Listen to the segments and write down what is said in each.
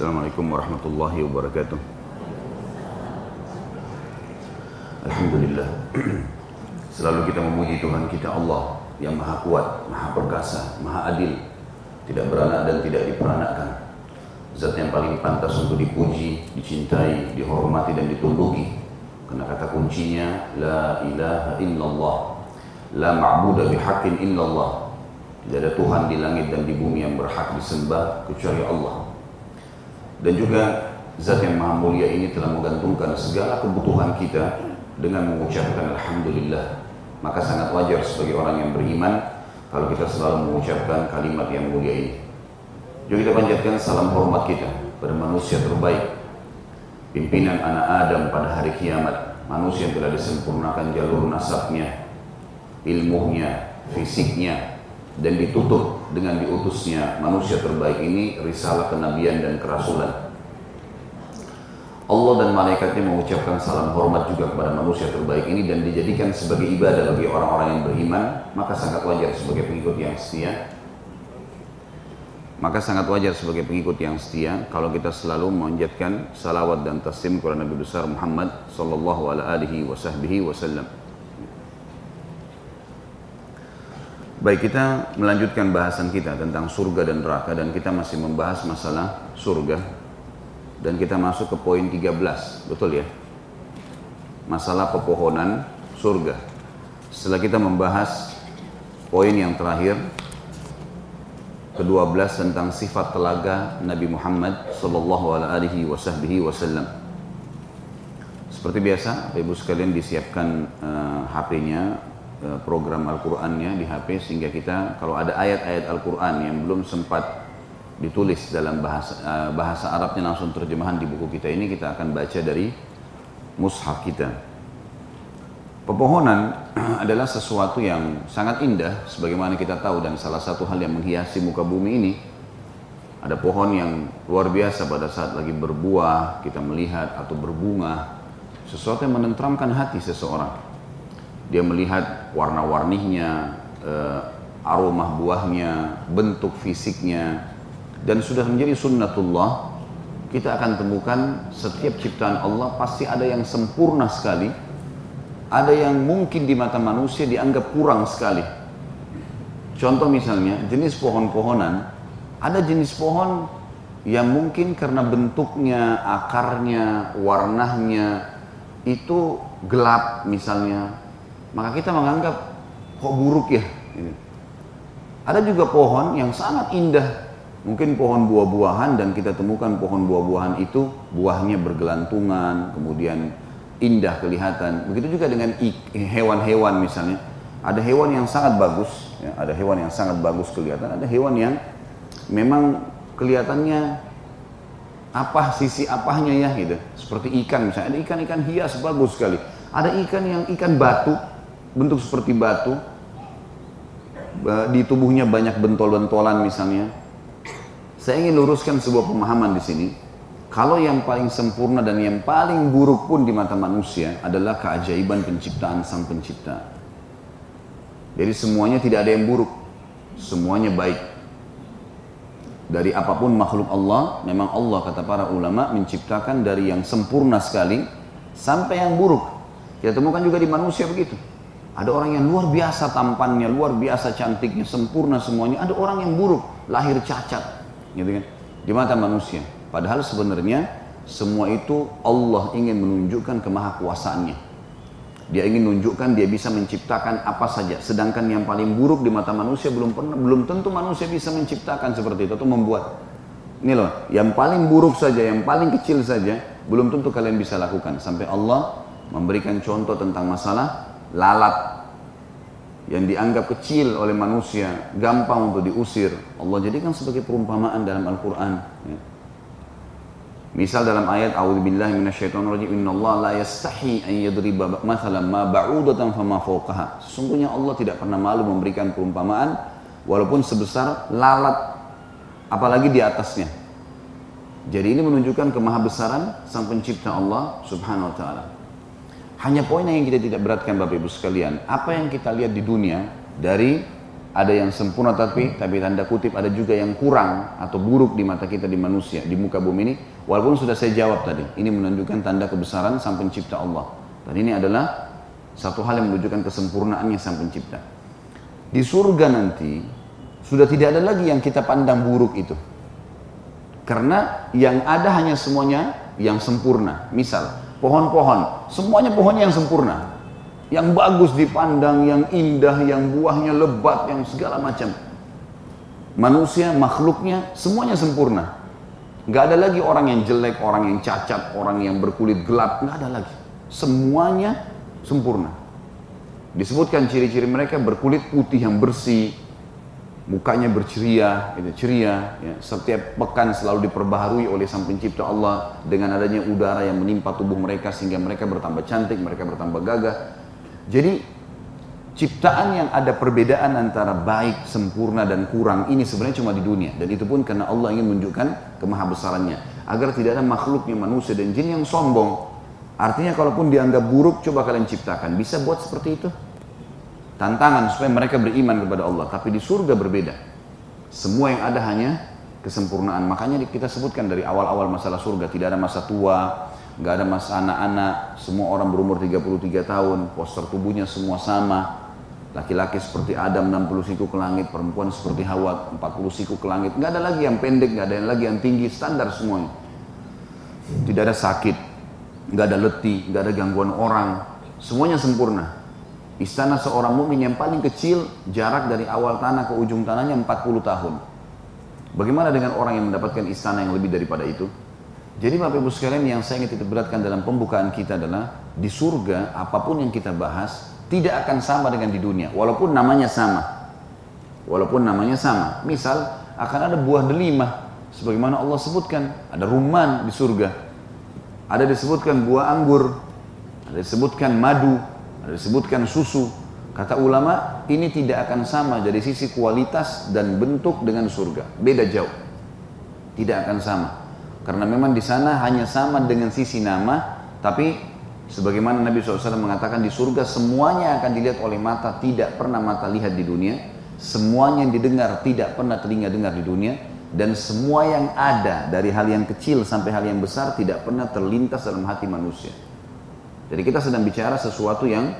Assalamualaikum warahmatullahi wabarakatuh. Alhamdulillah. Selalu kita memuji Tuhan kita Allah yang maha kuat, maha perkasa, maha adil, tidak beranak dan tidak diperanakkan. Zat yang paling pantas untuk dipuji, dicintai, dihormati dan ditunduki. Karena kata kuncinya la ilaha illallah. La ma'budu bihaqqin illallah. Tidak ada Tuhan di langit dan di bumi yang berhak disembah kecuali Allah. Dan juga zat yang maha mulia ini telah menggantungkan segala kebutuhan kita dengan mengucapkan Alhamdulillah. Maka sangat wajar sebagai orang yang beriman kalau kita selalu mengucapkan kalimat yang mulia ini. Juga kita panjatkan salam hormat kita pada manusia terbaik, pimpinan anak Adam pada hari kiamat, manusia yang telah disempurnakan jalur nasabnya, ilmunya, fisiknya, dan ditutup dengan diutusnya manusia terbaik ini risalah kenabian dan kerasulan. Allah dan malaikatnya mengucapkan salam hormat juga kepada manusia terbaik ini dan dijadikan sebagai ibadah bagi orang-orang yang beriman, maka sangat wajar sebagai pengikut yang setia. Maka sangat wajar sebagai pengikut yang setia kalau kita selalu memanjatkan salawat dan taslim kepada Nabi besar Muhammad sallallahu alaihi wasallam. Baik kita melanjutkan bahasan kita tentang surga dan neraka dan kita masih membahas masalah surga dan kita masuk ke poin 13, betul ya? Masalah pepohonan surga. Setelah kita membahas poin yang terakhir ke-12 tentang sifat telaga Nabi Muhammad sallallahu alaihi wasallam. Seperti biasa, Ibu sekalian disiapkan uh, HP-nya Eh, program Al-Qur'annya di HP sehingga kita kalau ada ayat-ayat Al-Qur'an yang belum sempat ditulis dalam bahasa eh, bahasa Arabnya langsung terjemahan di buku kita ini kita akan baca dari mushaf kita. Pepohonan adalah sesuatu yang sangat indah sebagaimana kita tahu dan salah satu hal yang menghiasi muka bumi ini ada pohon yang luar biasa pada saat lagi berbuah kita melihat atau berbunga sesuatu yang menenteramkan hati seseorang dia melihat warna-warninya, uh, aroma buahnya, bentuk fisiknya, dan sudah menjadi sunnatullah, kita akan temukan setiap ciptaan Allah pasti ada yang sempurna sekali, ada yang mungkin di mata manusia dianggap kurang sekali. Contoh misalnya jenis pohon-pohonan, ada jenis pohon yang mungkin karena bentuknya, akarnya, warnanya itu gelap misalnya maka kita menganggap kok buruk ya. Ada juga pohon yang sangat indah, mungkin pohon buah-buahan dan kita temukan pohon buah-buahan itu buahnya bergelantungan, kemudian indah kelihatan. Begitu juga dengan hewan-hewan misalnya. Ada hewan yang sangat bagus, ya, ada hewan yang sangat bagus kelihatan, ada hewan yang memang kelihatannya apa sisi apahnya ya gitu. Seperti ikan misalnya, ada ikan-ikan hias bagus sekali. Ada ikan yang ikan batu, bentuk seperti batu, di tubuhnya banyak bentol-bentolan misalnya. Saya ingin luruskan sebuah pemahaman di sini. Kalau yang paling sempurna dan yang paling buruk pun di mata manusia adalah keajaiban penciptaan sang pencipta. Jadi semuanya tidak ada yang buruk, semuanya baik. Dari apa pun makhluk Allah, memang Allah kata para ulama menciptakan dari yang sempurna sekali sampai yang buruk. Kita temukan juga di manusia begitu. Ada orang yang luar biasa tampannya, luar biasa cantiknya, sempurna semuanya. Ada orang yang buruk, lahir cacat, gitu kan? Di mata manusia. Padahal sebenarnya semua itu Allah ingin menunjukkan kemahakuasaannya. Dia ingin menunjukkan dia bisa menciptakan apa saja. Sedangkan yang paling buruk di mata manusia belum pernah, belum tentu manusia bisa menciptakan seperti itu atau membuat. Ini loh, yang paling buruk saja, yang paling kecil saja, belum tentu kalian bisa lakukan. Sampai Allah memberikan contoh tentang masalah lalat yang dianggap kecil oleh manusia, gampang untuk diusir. Allah jadikan sebagai perumpamaan dalam Al-Quran. Ya. Misal dalam ayat A'udzubillahi minasyaitonirrajim innallaha la yastahi an yadriba mathalan ma ba'udatan fama fawqaha. Sesungguhnya Allah tidak pernah malu memberikan perumpamaan walaupun sebesar lalat apalagi di atasnya. Jadi ini menunjukkan kemahabesaran sang pencipta Allah Subhanahu wa taala. Hanya poin yang kita tidak beratkan Bapak Ibu sekalian, apa yang kita lihat di dunia dari ada yang sempurna tapi tapi tanda kutip ada juga yang kurang atau buruk di mata kita di manusia di muka bumi ini. Walaupun sudah saya jawab tadi ini menunjukkan tanda kebesaran sang pencipta Allah. Dan ini adalah satu hal yang menunjukkan kesempurnaannya sang pencipta. Di surga nanti sudah tidak ada lagi yang kita pandang buruk itu. Karena yang ada hanya semuanya yang sempurna. Misal pohon-pohon semuanya pohonnya yang sempurna yang bagus dipandang, yang indah, yang buahnya lebat, yang segala macam. Manusia, makhluknya, semuanya sempurna. Gak ada lagi orang yang jelek, orang yang cacat, orang yang berkulit gelap, gak ada lagi. Semuanya sempurna. Disebutkan ciri-ciri mereka berkulit putih yang bersih, mukanya berceria, gitu, ceria. Ya. Setiap pekan selalu diperbaharui oleh Sang Pencipta Allah dengan adanya udara yang menimpa tubuh mereka sehingga mereka bertambah cantik, mereka bertambah gagah. Jadi ciptaan yang ada perbedaan antara baik, sempurna dan kurang ini sebenarnya cuma di dunia dan itu pun karena Allah ingin menunjukkan kemahabesarannya agar tidak ada makhluknya manusia dan jin yang sombong. Artinya kalaupun dianggap buruk coba kalian ciptakan. Bisa buat seperti itu? Tantangan supaya mereka beriman kepada Allah. Tapi di surga berbeda. Semua yang ada hanya kesempurnaan. Makanya kita sebutkan dari awal-awal masalah surga. Tidak ada masa tua, nggak ada masa anak-anak, semua orang berumur 33 tahun, poster tubuhnya semua sama. Laki-laki seperti Adam 60 siku ke langit, perempuan seperti Hawa 40 siku ke langit. Nggak ada lagi yang pendek, nggak ada yang lagi yang tinggi, standar semuanya. Tidak ada sakit, nggak ada letih, nggak ada gangguan orang, semuanya sempurna. Istana seorang mukmin yang paling kecil, jarak dari awal tanah ke ujung tanahnya 40 tahun. Bagaimana dengan orang yang mendapatkan istana yang lebih daripada itu? Jadi Bapak Ibu sekalian yang saya ingin beratkan dalam pembukaan kita adalah di surga apa pun yang kita bahas tidak akan sama dengan di dunia walaupun namanya sama. Walaupun namanya sama. Misal akan ada buah delima sebagaimana Allah sebutkan, ada rumman di surga. Ada disebutkan buah anggur, ada disebutkan madu, disebutkan susu. Kata ulama, ini tidak akan sama dari sisi kualitas dan bentuk dengan surga. Beda jauh. Tidak akan sama. Karena memang di sana hanya sama dengan sisi nama, tapi sebagaimana Nabi SAW mengatakan di surga semuanya akan dilihat oleh mata, tidak pernah mata lihat di dunia, semuanya yang didengar tidak pernah telinga dengar di dunia, dan semua yang ada dari hal yang kecil sampai hal yang besar tidak pernah terlintas dalam hati manusia. Jadi kita sedang bicara sesuatu yang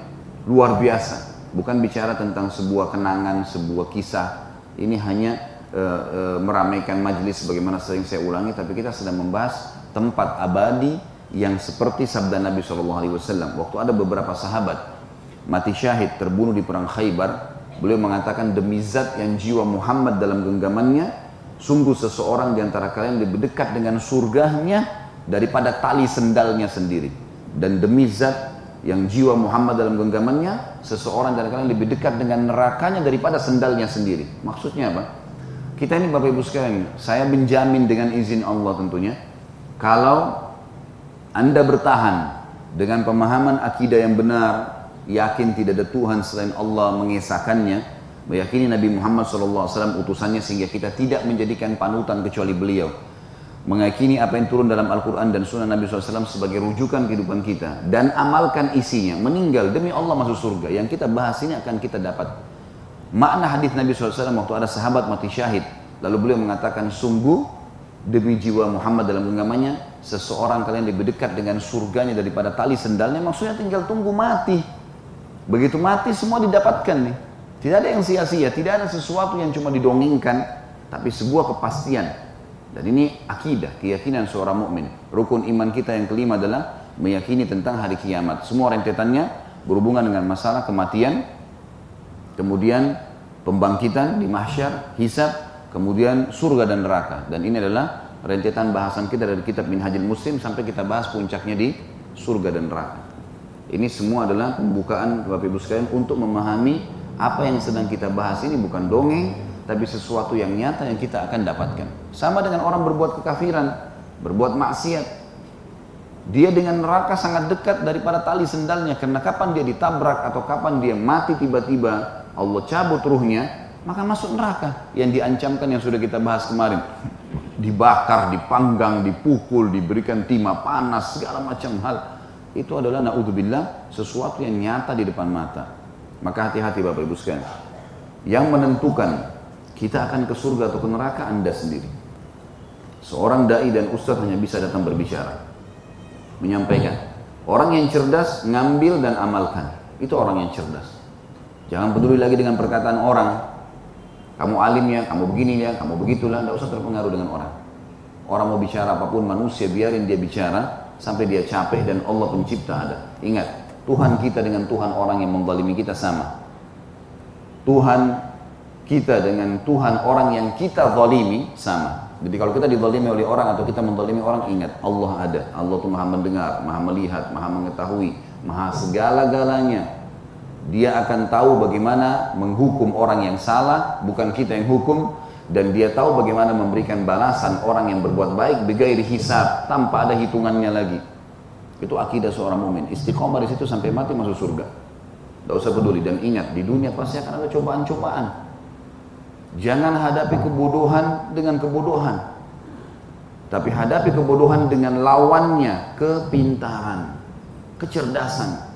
luar biasa, bukan bicara tentang sebuah kenangan, sebuah kisah. Ini hanya e, e, meramaikan majelis sebagaimana sering saya ulangi, tapi kita sedang membahas tempat abadi yang seperti sabda Nabi SAW. Waktu ada beberapa sahabat mati syahid terbunuh di perang Khaybar, beliau mengatakan demi zat yang jiwa Muhammad dalam genggamannya, sungguh seseorang di antara kalian lebih dekat dengan surganya daripada tali sendalnya sendiri. Dan demi zat yang jiwa Muhammad dalam genggamannya, seseorang dari kalian lebih dekat dengan nerakanya daripada sendalnya sendiri. Maksudnya apa? Kita ini Bapak Ibu sekalian, saya menjamin dengan izin Allah tentunya, kalau Anda bertahan dengan pemahaman akidah yang benar, yakin tidak ada Tuhan selain Allah mengesahkannya, meyakini Nabi Muhammad SAW utusannya sehingga kita tidak menjadikan panutan kecuali beliau. Mengakini apa yang turun dalam Al-Quran dan Sunnah Nabi SAW sebagai rujukan kehidupan kita. Dan amalkan isinya. Meninggal demi Allah masuk surga. Yang kita bahas ini akan kita dapat Makna hadis Nabi SAW waktu ada sahabat mati syahid. Lalu beliau mengatakan, sungguh demi jiwa Muhammad dalam genggamannya, seseorang kalian lebih dekat dengan surganya daripada tali sendalnya, maksudnya tinggal tunggu mati. Begitu mati semua didapatkan nih. Tidak ada yang sia-sia, tidak ada sesuatu yang cuma didongengkan, tapi sebuah kepastian. Dan ini akidah, keyakinan seorang mukmin. Rukun iman kita yang kelima adalah meyakini tentang hari kiamat. Semua rentetannya berhubungan dengan masalah kematian, kemudian pembangkitan di mahsyar, hisab, kemudian surga dan neraka. Dan ini adalah rentetan bahasan kita dari kitab Minhajul Muslim sampai kita bahas puncaknya di surga dan neraka. Ini semua adalah pembukaan Bapak Ibu sekalian untuk memahami apa yang sedang kita bahas ini bukan dongeng, tapi sesuatu yang nyata yang kita akan dapatkan. Sama dengan orang berbuat kekafiran, berbuat maksiat. Dia dengan neraka sangat dekat daripada tali sendalnya karena kapan dia ditabrak atau kapan dia mati tiba-tiba Allah cabut ruhnya, maka masuk neraka yang diancamkan yang sudah kita bahas kemarin. Dibakar, dipanggang, dipukul, diberikan timah panas, segala macam hal. Itu adalah na'udzubillah sesuatu yang nyata di depan mata. Maka hati-hati Bapak Ibu sekalian. Yang menentukan kita akan ke surga atau ke neraka Anda sendiri. Seorang dai dan ustadz hanya bisa datang berbicara. Menyampaikan. Orang yang cerdas ngambil dan amalkan. Itu orang yang cerdas. Jangan peduli lagi dengan perkataan orang. Kamu alim ya, kamu begini ya, kamu begitulah, tidak usah terpengaruh dengan orang. Orang mau bicara apa pun manusia, biarin dia bicara sampai dia capek dan Allah pencipta ada. Ingat, Tuhan kita dengan Tuhan orang yang menzalimi kita sama. Tuhan kita dengan Tuhan orang yang kita zalimi sama. Jadi kalau kita dizalimi oleh orang atau kita menzalimi orang, ingat Allah ada. Allah itu maha mendengar, maha melihat, maha mengetahui, maha segala-galanya. Dia akan tahu bagaimana menghukum orang yang salah, bukan kita yang hukum. Dan dia tahu bagaimana memberikan balasan orang yang berbuat baik begairi hisab, tanpa ada hitungannya lagi. Itu akidah seorang mumin. Istiqomah di situ sampai mati masuk surga. Tidak usah peduli dan ingat di dunia pasti akan ada cobaan-cobaan. Jangan hadapi kebodohan dengan kebodohan. Tapi hadapi kebodohan dengan lawannya, kepintaran, kecerdasan.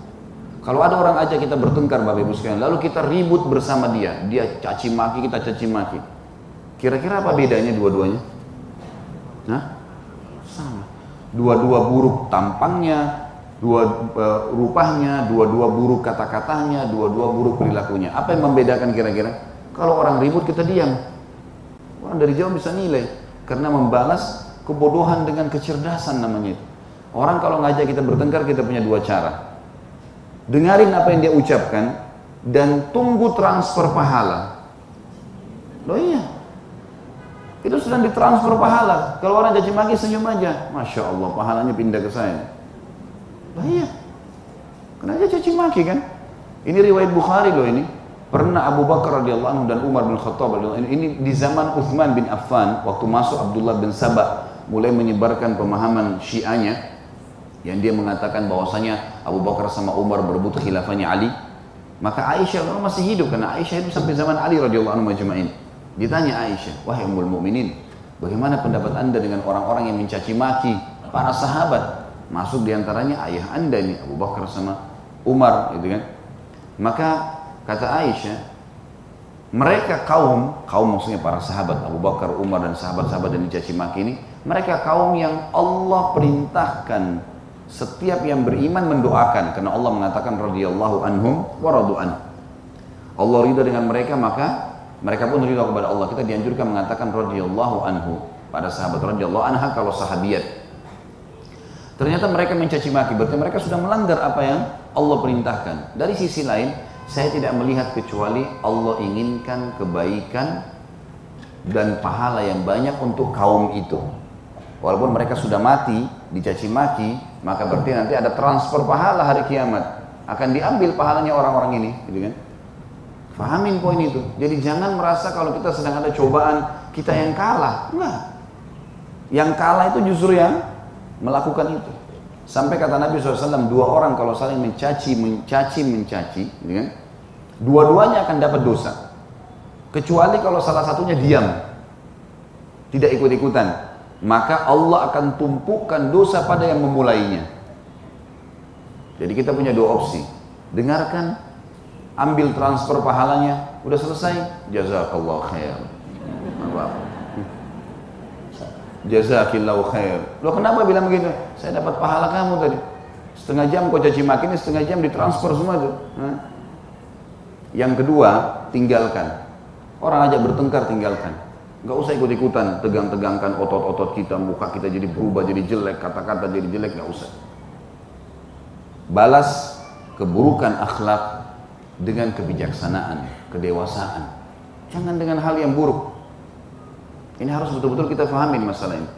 Kalau ada orang aja kita bertengkar Bapak Ibu sekalian, lalu kita ribut bersama dia, dia caci maki, kita caci maki. Kira-kira apa bedanya dua-duanya? Nah, sama. Dua-dua buruk tampangnya, dua uh, rupanya, dua-dua buruk kata-katanya, dua-dua buruk perilakunya. Apa yang membedakan kira-kira? Kalau orang ribut kita diam. Orang dari jauh bisa nilai karena membalas kebodohan dengan kecerdasan namanya itu. Orang kalau ngajak kita bertengkar kita punya dua cara dengarin apa yang dia ucapkan dan tunggu transfer pahala. Loh iya, itu sedang ditransfer pahala. Kalau orang caci maki senyum aja, masya Allah pahalanya pindah ke saya. Loh iya, kenapa caci maki kan? Ini riwayat Bukhari loh ini. Pernah Abu Bakar radhiyallahu anhu dan Umar bin Khattab radhiyallahu ini di zaman Uthman bin Affan waktu masuk Abdullah bin Sabah mulai menyebarkan pemahaman Syiahnya yang dia mengatakan bahwasanya Abu Bakar sama Umar berebut khilafahnya Ali. Maka Aisyah memang masih hidup karena Aisyah itu sampai zaman Ali radhiyallahu anhu majma'in. Ditanya Aisyah wahai ummul mukminin bagaimana pendapat anda dengan orang-orang yang mencaci maki para sahabat? Masuk di antaranya ayah anda ini Abu Bakar sama Umar gitu kan. Maka kata Aisyah mereka kaum kaum maksudnya para sahabat Abu Bakar Umar dan sahabat-sahabat yang dicaci maki ini mereka kaum yang Allah perintahkan setiap yang beriman mendoakan karena Allah mengatakan radhiyallahu anhum wa radu'an. Allah ridha dengan mereka maka mereka pun ridha kepada Allah. Kita dianjurkan mengatakan radhiyallahu anhu pada sahabat radhiyallahu anha kalau sahabiat. Ternyata mereka mencaci maki, berarti mereka sudah melanggar apa yang Allah perintahkan. Dari sisi lain, saya tidak melihat kecuali Allah inginkan kebaikan dan pahala yang banyak untuk kaum itu. Walaupun mereka sudah mati, dicaci maki, maka berarti nanti ada transfer pahala hari kiamat. Akan diambil pahalanya orang-orang ini, gitu kan? Fahamin poin itu. Jadi jangan merasa kalau kita sedang ada cobaan, kita yang kalah. Enggak. Yang kalah itu justru yang melakukan itu. Sampai kata Nabi SAW, dua orang kalau saling mencaci, mencaci, mencaci, kan? Dua-duanya akan dapat dosa. Kecuali kalau salah satunya diam. Tidak ikut-ikutan maka Allah akan tumpukan dosa pada yang memulainya. Jadi kita punya dua opsi. Dengarkan, ambil transfer pahalanya, udah selesai, jazakallah khair. Apa? Jazakillahu khair. Lo kenapa bilang begitu? Saya dapat pahala kamu tadi. Setengah jam kau caci maki ini, setengah jam ditransfer semua itu. Yang kedua, tinggalkan. Orang aja bertengkar, tinggalkan. Gak usah ikut-ikutan, tegang-tegangkan otot-otot kita, muka kita jadi berubah, jadi jelek, kata-kata jadi jelek, gak usah. Balas keburukan akhlak dengan kebijaksanaan, kedewasaan. Jangan dengan hal yang buruk. Ini harus betul-betul kita fahamin masalah ini.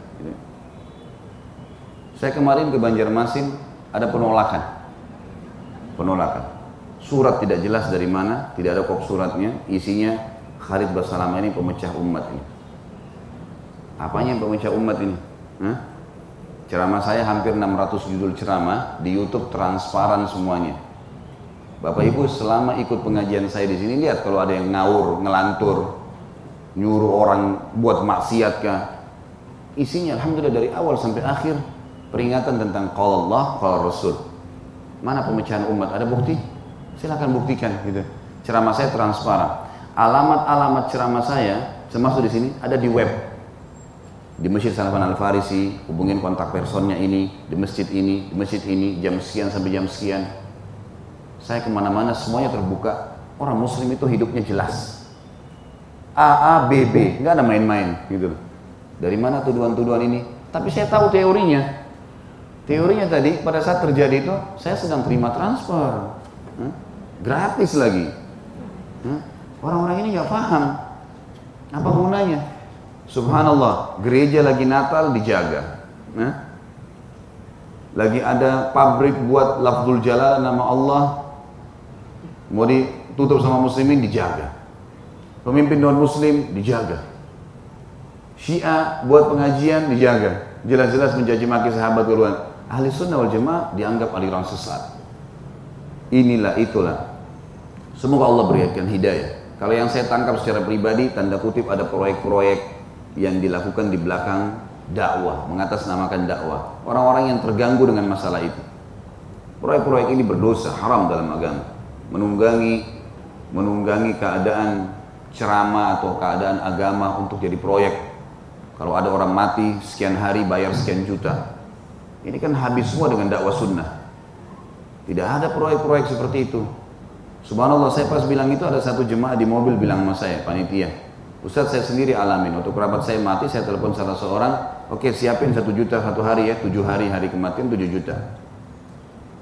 Saya kemarin ke Banjarmasin ada penolakan. Penolakan. Surat tidak jelas dari mana, tidak ada kop suratnya, isinya Khalid Basalamah ini pemecah umat ini. Apanya yang pemecah umat ini? Hah? Ceramah saya hampir 600 judul ceramah di YouTube transparan semuanya. Bapak Ibu selama ikut pengajian saya di sini lihat kalau ada yang ngawur, ngelantur, nyuruh orang buat maksiat kah? Isinya alhamdulillah dari awal sampai akhir peringatan tentang qala Allah, qala Rasul. Mana pemecahan umat? Ada bukti? Silahkan buktikan gitu. Ceramah saya transparan. alamat-alamat ceramah saya, termasuk di sini, ada di web. Di Masjid Salman Al-Farisi, hubungin kontak personnya ini, di masjid ini, di masjid ini, jam sekian sampai jam sekian. Saya ke mana-mana semuanya terbuka. Orang muslim itu hidupnya jelas. A, A, B, B, nggak ada main-main gitu. Dari mana tuduhan-tuduhan ini? Tapi saya tahu teorinya. Teorinya tadi pada saat terjadi itu, saya sedang terima transfer. Gratis lagi. Orang-orang ini nggak paham. Apa gunanya? Subhanallah, gereja lagi Natal dijaga. Nah, lagi ada pabrik buat lafzul jalal nama Allah mau ditutup sama muslimin dijaga. Pemimpin non muslim dijaga. Syiah buat pengajian dijaga. Jelas-jelas mencaci maki sahabat keluhan. Ahli sunnah wal jamaah dianggap aliran sesat. Inilah itulah. Semoga Allah berikan hidayah. Kalau yang saya tangkap secara pribadi, tanda kutip ada proyek-proyek yang dilakukan di belakang dakwah, mengatasnamakan dakwah. Orang-orang yang terganggu dengan masalah itu. Proyek-proyek ini berdosa, haram dalam agama. Menunggangi menunggangi keadaan ceramah atau keadaan agama untuk jadi proyek. Kalau ada orang mati sekian hari bayar sekian juta. Ini kan habis semua dengan dakwah sunnah. Tidak ada proyek-proyek seperti itu. Subhanallah saya pas bilang itu ada satu jemaah di mobil bilang sama saya, panitia. Ustadz saya sendiri alamin, waktu kerabat saya mati saya telepon salah seorang, oke okay, siapin satu juta satu hari ya, tujuh hari hari kematian tujuh juta.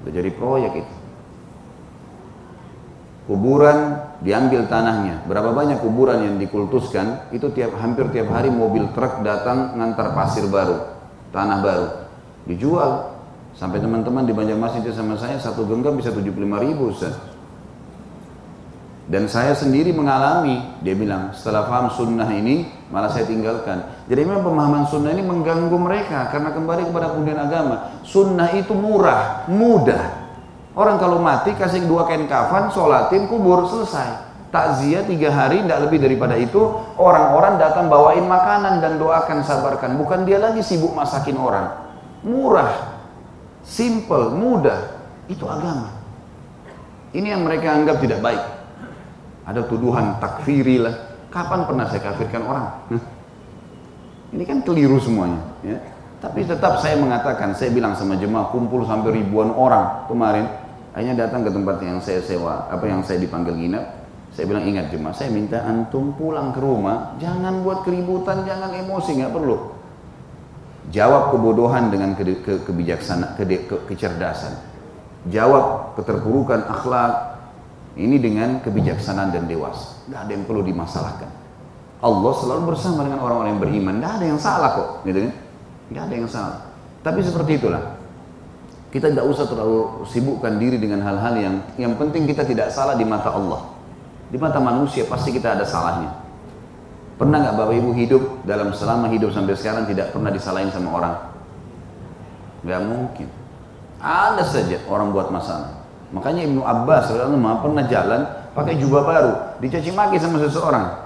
Udah jadi proyek itu. Kuburan diambil tanahnya. Berapa banyak kuburan yang dikultuskan, itu tiap hampir tiap hari mobil truk datang ngantar pasir baru, tanah baru. Dijual. Sampai teman-teman di Banjarmasin sama saya satu genggam bisa 75 ribu Ustaz. Dan saya sendiri mengalami, dia bilang, setelah paham sunnah ini, malah saya tinggalkan. Jadi memang pemahaman sunnah ini mengganggu mereka, karena kembali kepada kemudian agama. Sunnah itu murah, mudah. Orang kalau mati, kasih dua kain kafan, sholatin, kubur, selesai. Takziah tiga hari, tidak lebih daripada itu. Orang-orang datang bawain makanan dan doakan, sabarkan. Bukan dia lagi sibuk masakin orang. Murah, simple, mudah. Itu agama. Ini yang mereka anggap tidak baik ada tuduhan takfiri lah. Kapan pernah saya kafirkan orang? Ini kan keliru semuanya. Ya. Tapi tetap saya mengatakan, saya bilang sama jemaah kumpul sampai ribuan orang kemarin. Akhirnya datang ke tempat yang saya sewa, apa yang saya dipanggil nginep. Saya bilang ingat jemaah, saya minta antum pulang ke rumah, jangan buat keributan, jangan emosi, nggak perlu. Jawab kebodohan dengan ke, ke, kebijaksanaan, ke, ke, kecerdasan. Jawab keterpurukan akhlak, ini dengan kebijaksanaan dan dewasa. Tidak ada yang perlu dimasalahkan. Allah selalu bersama dengan orang-orang yang beriman. Tidak ada yang salah kok. Gitu kan? Tidak ada yang salah. Tapi seperti itulah. Kita tidak usah terlalu sibukkan diri dengan hal-hal yang yang penting kita tidak salah di mata Allah. Di mata manusia pasti kita ada salahnya. Pernah nggak Bapak Ibu hidup dalam selama hidup sampai sekarang tidak pernah disalahin sama orang? Gak mungkin. Ada saja orang buat masalah. Makanya Ibnu Abbas radhiyallahu pernah jalan pakai jubah baru, dicaci maki sama seseorang.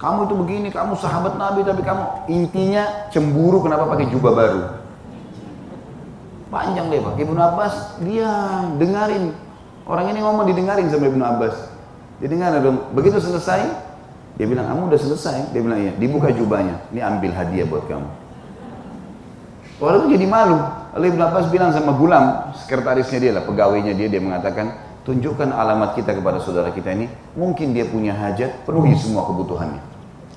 Kamu itu begini, kamu sahabat Nabi tapi kamu intinya cemburu kenapa pakai jubah baru. Panjang deh Pak. Ibnu Abbas diam, dengarin. Orang ini ngomong didengarin sama Ibnu Abbas. Didengar dong. Begitu selesai, dia bilang, kamu udah selesai? Dia bilang, iya. Dibuka jubahnya. Ini ambil hadiah buat kamu. Orang itu jadi malu. Lalu Ibn Abbas bilang sama Gulam, sekretarisnya dia lah, pegawainya dia, dia mengatakan, tunjukkan alamat kita kepada saudara kita ini, mungkin dia punya hajat, penuhi semua kebutuhannya.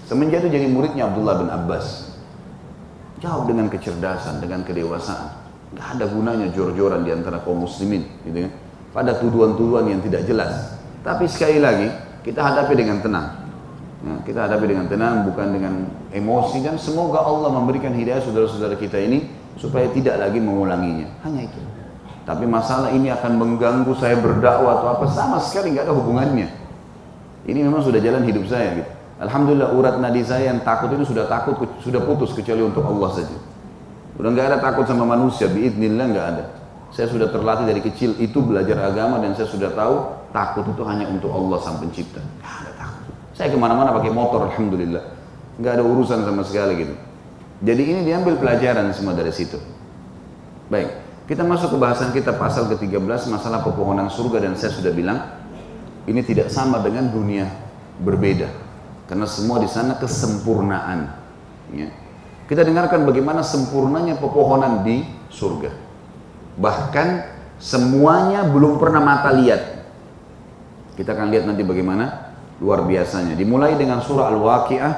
Semenjak itu jadi muridnya Abdullah bin Abbas. Jawab dengan kecerdasan, dengan kedewasaan. Gak ada gunanya jor-joran di antara kaum muslimin, gitu kan. Pada tuduhan-tuduhan yang tidak jelas. Tapi sekali lagi, kita hadapi dengan tenang. Nah, kita hadapi dengan tenang, bukan dengan emosi dan semoga Allah memberikan hidayah saudara-saudara kita ini supaya tidak lagi mengulanginya. Hanya itu. Tapi masalah ini akan mengganggu saya berdakwah atau apa sama sekali nggak ada hubungannya. Ini memang sudah jalan hidup saya gitu. Alhamdulillah urat nadi saya yang takut itu sudah takut sudah putus kecuali untuk Allah saja. Udah nggak ada takut sama manusia, biidnillah nggak ada. Saya sudah terlatih dari kecil itu belajar agama dan saya sudah tahu takut itu hanya untuk Allah sang pencipta. Gak ada takut. Saya ke mana-mana pakai motor, alhamdulillah. Nggak ada urusan sama sekali gitu. Jadi ini diambil pelajaran semua dari situ. Baik, kita masuk ke bahasan kita pasal ke-13 masalah pepohonan surga dan saya sudah bilang ini tidak sama dengan dunia berbeda. Karena semua di sana kesempurnaan. Ya. Kita dengarkan bagaimana sempurnanya pepohonan di surga. Bahkan semuanya belum pernah mata lihat. Kita akan lihat nanti bagaimana luar biasanya. Dimulai dengan surah Al-Waqi'ah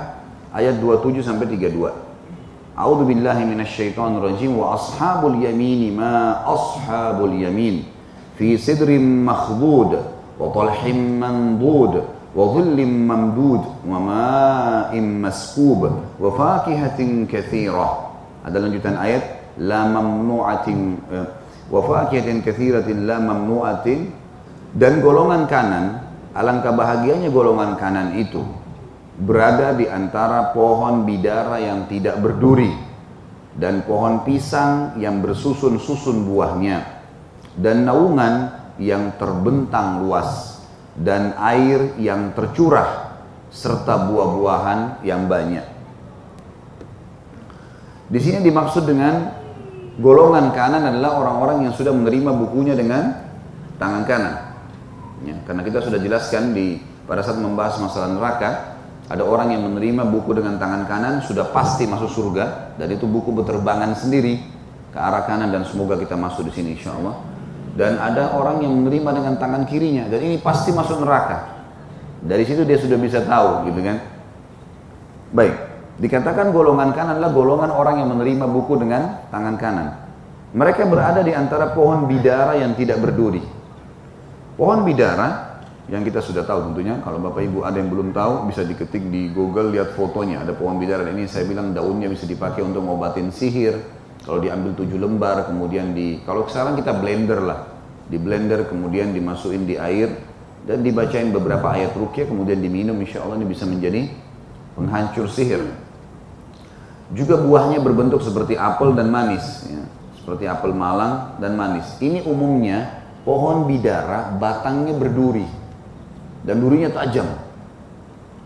ayat 27 sampai 32. A'udzu billahi minasyaitonir rajim wa ashabul yamin ma ashabul yamin fi sidrin makhdud wa talhim mandud wa ma'in maskub wa fakihatin katsirah. Ada lanjutan ayat la mamnu'atin wa fakihatin katsiratin la dan golongan kanan alangkah bahagianya golongan kanan itu berada di antara pohon bidara yang tidak berduri dan pohon pisang yang bersusun-susun buahnya dan naungan yang terbentang luas dan air yang tercurah serta buah-buahan yang banyak. Di sini dimaksud dengan golongan kanan adalah orang-orang yang sudah menerima bukunya dengan tangan kanan. Ya, karena kita sudah jelaskan di pada saat membahas masalah neraka, ada orang yang menerima buku dengan tangan kanan sudah pasti masuk surga dan itu buku berterbangan sendiri ke arah kanan dan semoga kita masuk di sini insya Allah. Dan ada orang yang menerima dengan tangan kirinya dan ini pasti masuk neraka. Dari situ dia sudah bisa tahu gitu kan. Baik, dikatakan golongan kanan adalah golongan orang yang menerima buku dengan tangan kanan. Mereka berada di antara pohon bidara yang tidak berduri. Pohon bidara yang kita sudah tahu tentunya kalau bapak ibu ada yang belum tahu bisa diketik di google lihat fotonya ada pohon bidara ini saya bilang daunnya bisa dipakai untuk ngobatin sihir kalau diambil tujuh lembar kemudian di kalau sekarang kita blender lah di blender kemudian dimasukin di air dan dibacain beberapa ayat rukyah kemudian diminum insya Allah ini bisa menjadi penghancur sihir juga buahnya berbentuk seperti apel dan manis ya. seperti apel malang dan manis ini umumnya pohon bidara batangnya berduri dan durinya tajam.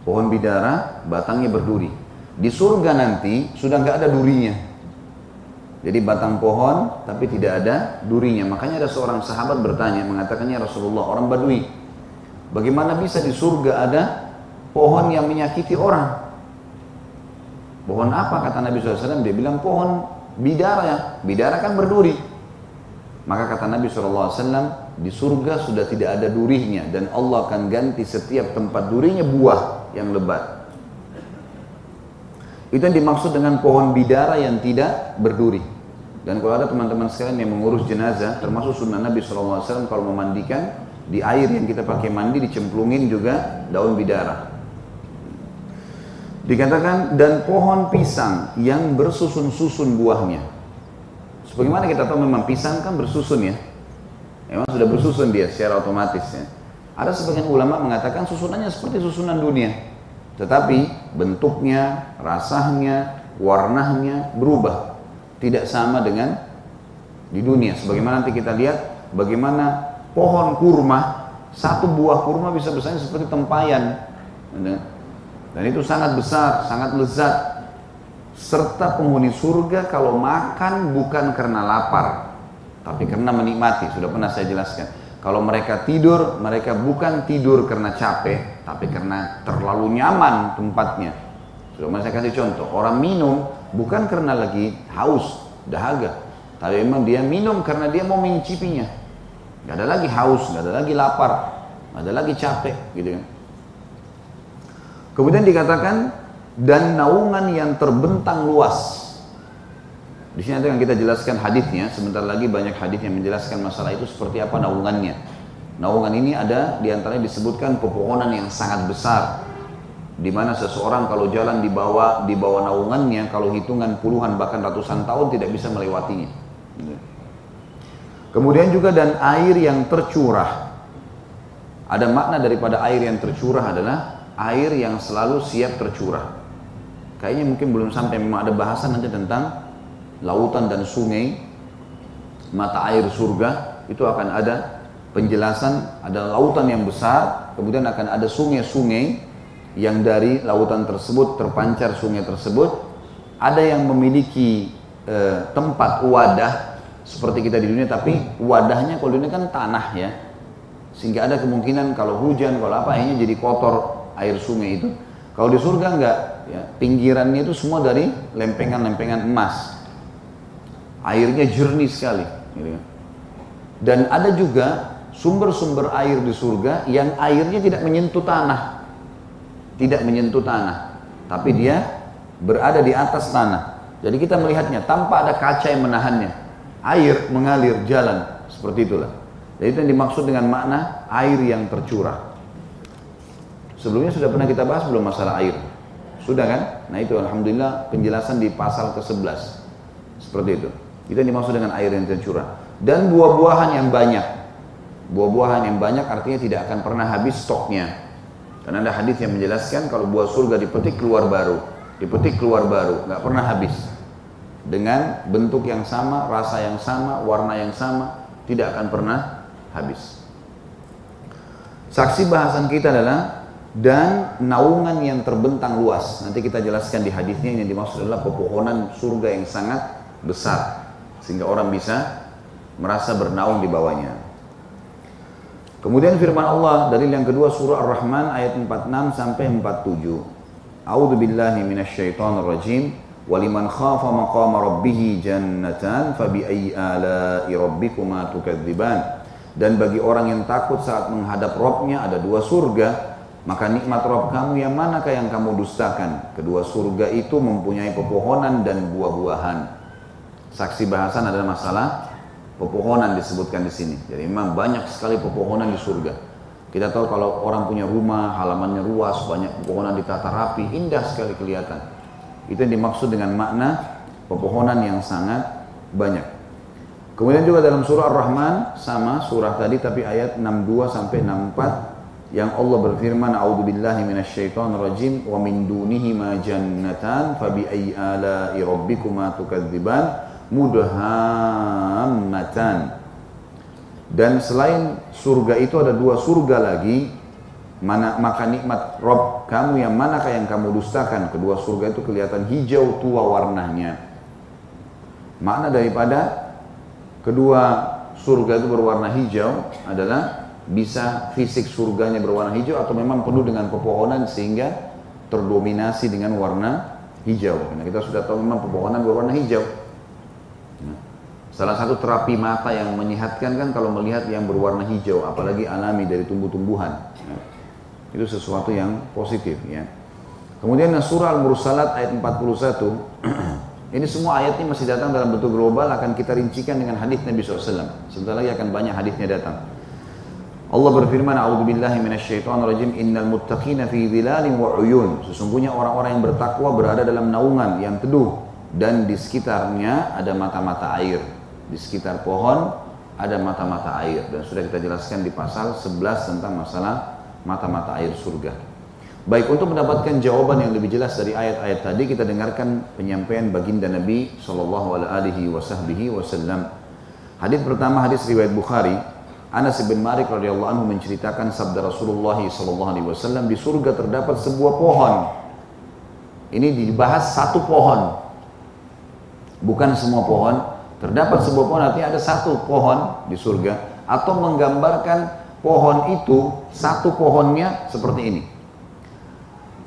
Pohon bidara batangnya berduri. Di surga nanti sudah nggak ada durinya. Jadi batang pohon tapi tidak ada durinya. Makanya ada seorang sahabat bertanya mengatakannya Rasulullah orang Badui. Bagaimana bisa di surga ada pohon yang menyakiti orang? Pohon apa kata Nabi SAW? Dia bilang pohon bidara ya. Bidara kan berduri. Maka kata Nabi SAW, di surga sudah tidak ada durihnya dan Allah akan ganti setiap tempat durihnya buah yang lebat. Itu yang dimaksud dengan pohon bidara yang tidak berduri. Dan kalau ada teman-teman sekalian yang mengurus jenazah, termasuk sunnah Nabi SAW kalau memandikan, di air yang kita pakai mandi dicemplungin juga daun bidara. Dikatakan dan pohon pisang yang bersusun-susun buahnya. Sebagaimana kita tahu memang pisang kan bersusun ya, Memang sudah bersusun dia secara otomatis ya. Ada sebagian ulama mengatakan susunannya seperti susunan dunia. Tetapi bentuknya, rasanya, warnanya berubah. Tidak sama dengan di dunia. Sebagaimana nanti kita lihat bagaimana pohon kurma, satu buah kurma bisa besarnya seperti tempayan. Dan itu sangat besar, sangat lezat. Serta penghuni surga kalau makan bukan karena lapar, tapi karena menikmati, sudah pernah saya jelaskan. Kalau mereka tidur, mereka bukan tidur karena capek, tapi karena terlalu nyaman tempatnya. Pernah saya kasih contoh, orang minum bukan karena lagi haus, dahaga, tapi memang dia minum karena dia mau mencicipinya. Gak ada lagi haus, gak ada lagi lapar, gak ada lagi capek, gitu kan. Kemudian dikatakan dan naungan yang terbentang luas di sini nanti akan kita jelaskan hadisnya. Sebentar lagi banyak hadis yang menjelaskan masalah itu seperti apa naungannya. Naungan ini ada di antaranya disebutkan pepohonan yang sangat besar, di mana seseorang kalau jalan di bawah di bawah naungannya, kalau hitungan puluhan bahkan ratusan tahun tidak bisa melewatinya. Kemudian juga dan air yang tercurah. Ada makna daripada air yang tercurah adalah air yang selalu siap tercurah. Kayaknya mungkin belum sampai memang ada bahasan nanti tentang lautan dan sungai, mata air surga, itu akan ada penjelasan, ada lautan yang besar, kemudian akan ada sungai-sungai yang dari lautan tersebut terpancar sungai tersebut, ada yang memiliki e, tempat wadah seperti kita di dunia, tapi wadahnya kalau di dunia kan tanah ya, sehingga ada kemungkinan kalau hujan, kalau apa akhirnya jadi kotor air sungai itu. Kalau di surga enggak, ya, pinggirannya itu semua dari lempengan-lempengan emas. Airnya jernih sekali. Gitu. Kan. Dan ada juga sumber-sumber air di surga yang airnya tidak menyentuh tanah. Tidak menyentuh tanah. Tapi dia berada di atas tanah. Jadi kita melihatnya tanpa ada kaca yang menahannya. Air mengalir jalan seperti itulah. Jadi itu yang dimaksud dengan makna air yang tercurah. Sebelumnya sudah pernah kita bahas belum masalah air? Sudah kan? Nah itu Alhamdulillah penjelasan di pasal ke-11. Seperti itu. Itu yang dimaksud dengan air yang tercurah. Dan buah-buahan yang banyak. Buah-buahan yang banyak artinya tidak akan pernah habis stoknya. Karena ada hadis yang menjelaskan kalau buah surga dipetik keluar baru. Dipetik keluar baru. nggak pernah habis. Dengan bentuk yang sama, rasa yang sama, warna yang sama. Tidak akan pernah habis. Saksi bahasan kita adalah dan naungan yang terbentang luas. Nanti kita jelaskan di hadisnya yang dimaksud adalah pepohonan surga yang sangat besar sehingga orang bisa merasa bernaung di bawahnya. Kemudian firman Allah dari yang kedua surah Ar-Rahman ayat 46 sampai 47. A'udzu billahi minasyaitonir rajim. Waliman khafa maqama rabbih jannatan fabi ayyi ala'i rabbikuma tukadziban. Dan bagi orang yang takut saat menghadap Robnya ada dua surga maka nikmat Rob kamu yang manakah yang kamu dustakan? Kedua surga itu mempunyai pepohonan dan buah-buahan. Saksi bahasan adalah masalah pepohonan disebutkan di sini. Jadi memang banyak sekali pepohonan di surga. Kita tahu kalau orang punya rumah, halamannya luas, banyak pepohonan ditata rapi, indah sekali kelihatan. Itu yang dimaksud dengan makna pepohonan yang sangat banyak. Kemudian juga dalam surah Ar-Rahman sama surah tadi tapi ayat 62 sampai 64 yang Allah berfirman a'udzu billahi minasyaitonir rajim wa min dunihi ma jannatan fa bi ayyi ala'i rabbikuma tukadziban mudhammatan dan selain surga itu ada dua surga lagi mana maka nikmat Rob kamu yang manakah yang kamu dustakan kedua surga itu kelihatan hijau tua warnanya makna daripada kedua surga itu berwarna hijau adalah bisa fisik surganya berwarna hijau atau memang penuh dengan pepohonan sehingga terdominasi dengan warna hijau. Nah, kita sudah tahu memang pepohonan berwarna hijau. Salah satu terapi mata yang menyehatkan kan kalau melihat yang berwarna hijau, apalagi alami dari tumbuh-tumbuhan. Nah, itu sesuatu yang positif ya. Kemudian surah Al-Mursalat ayat 41 Ini semua ayatnya masih datang dalam bentuk global akan kita rincikan dengan hadis Nabi SAW. Sebentar lagi akan banyak hadisnya datang. Allah berfirman, "A'udzu billahi minasyaitonir rajim. Innal muttaqina fi dhilalin wa 'uyun." Sesungguhnya orang-orang yang bertakwa berada dalam naungan yang teduh dan di sekitarnya ada mata-mata air. Di sekitar pohon ada mata-mata air dan sudah kita jelaskan di pasal 11 tentang masalah mata-mata air surga. Baik, untuk mendapatkan jawaban yang lebih jelas dari ayat-ayat tadi kita dengarkan penyampaian baginda Nabi sallallahu alaihi. Hadis pertama hadis riwayat Bukhari Anas bin Malik radhiyallahu anhu menceritakan sabda Rasulullah sallallahu alaihi wasallam di surga terdapat sebuah pohon. Ini dibahas satu pohon. Bukan semua pohon, terdapat sebuah pohon artinya ada satu pohon di surga atau menggambarkan pohon itu satu pohonnya seperti ini.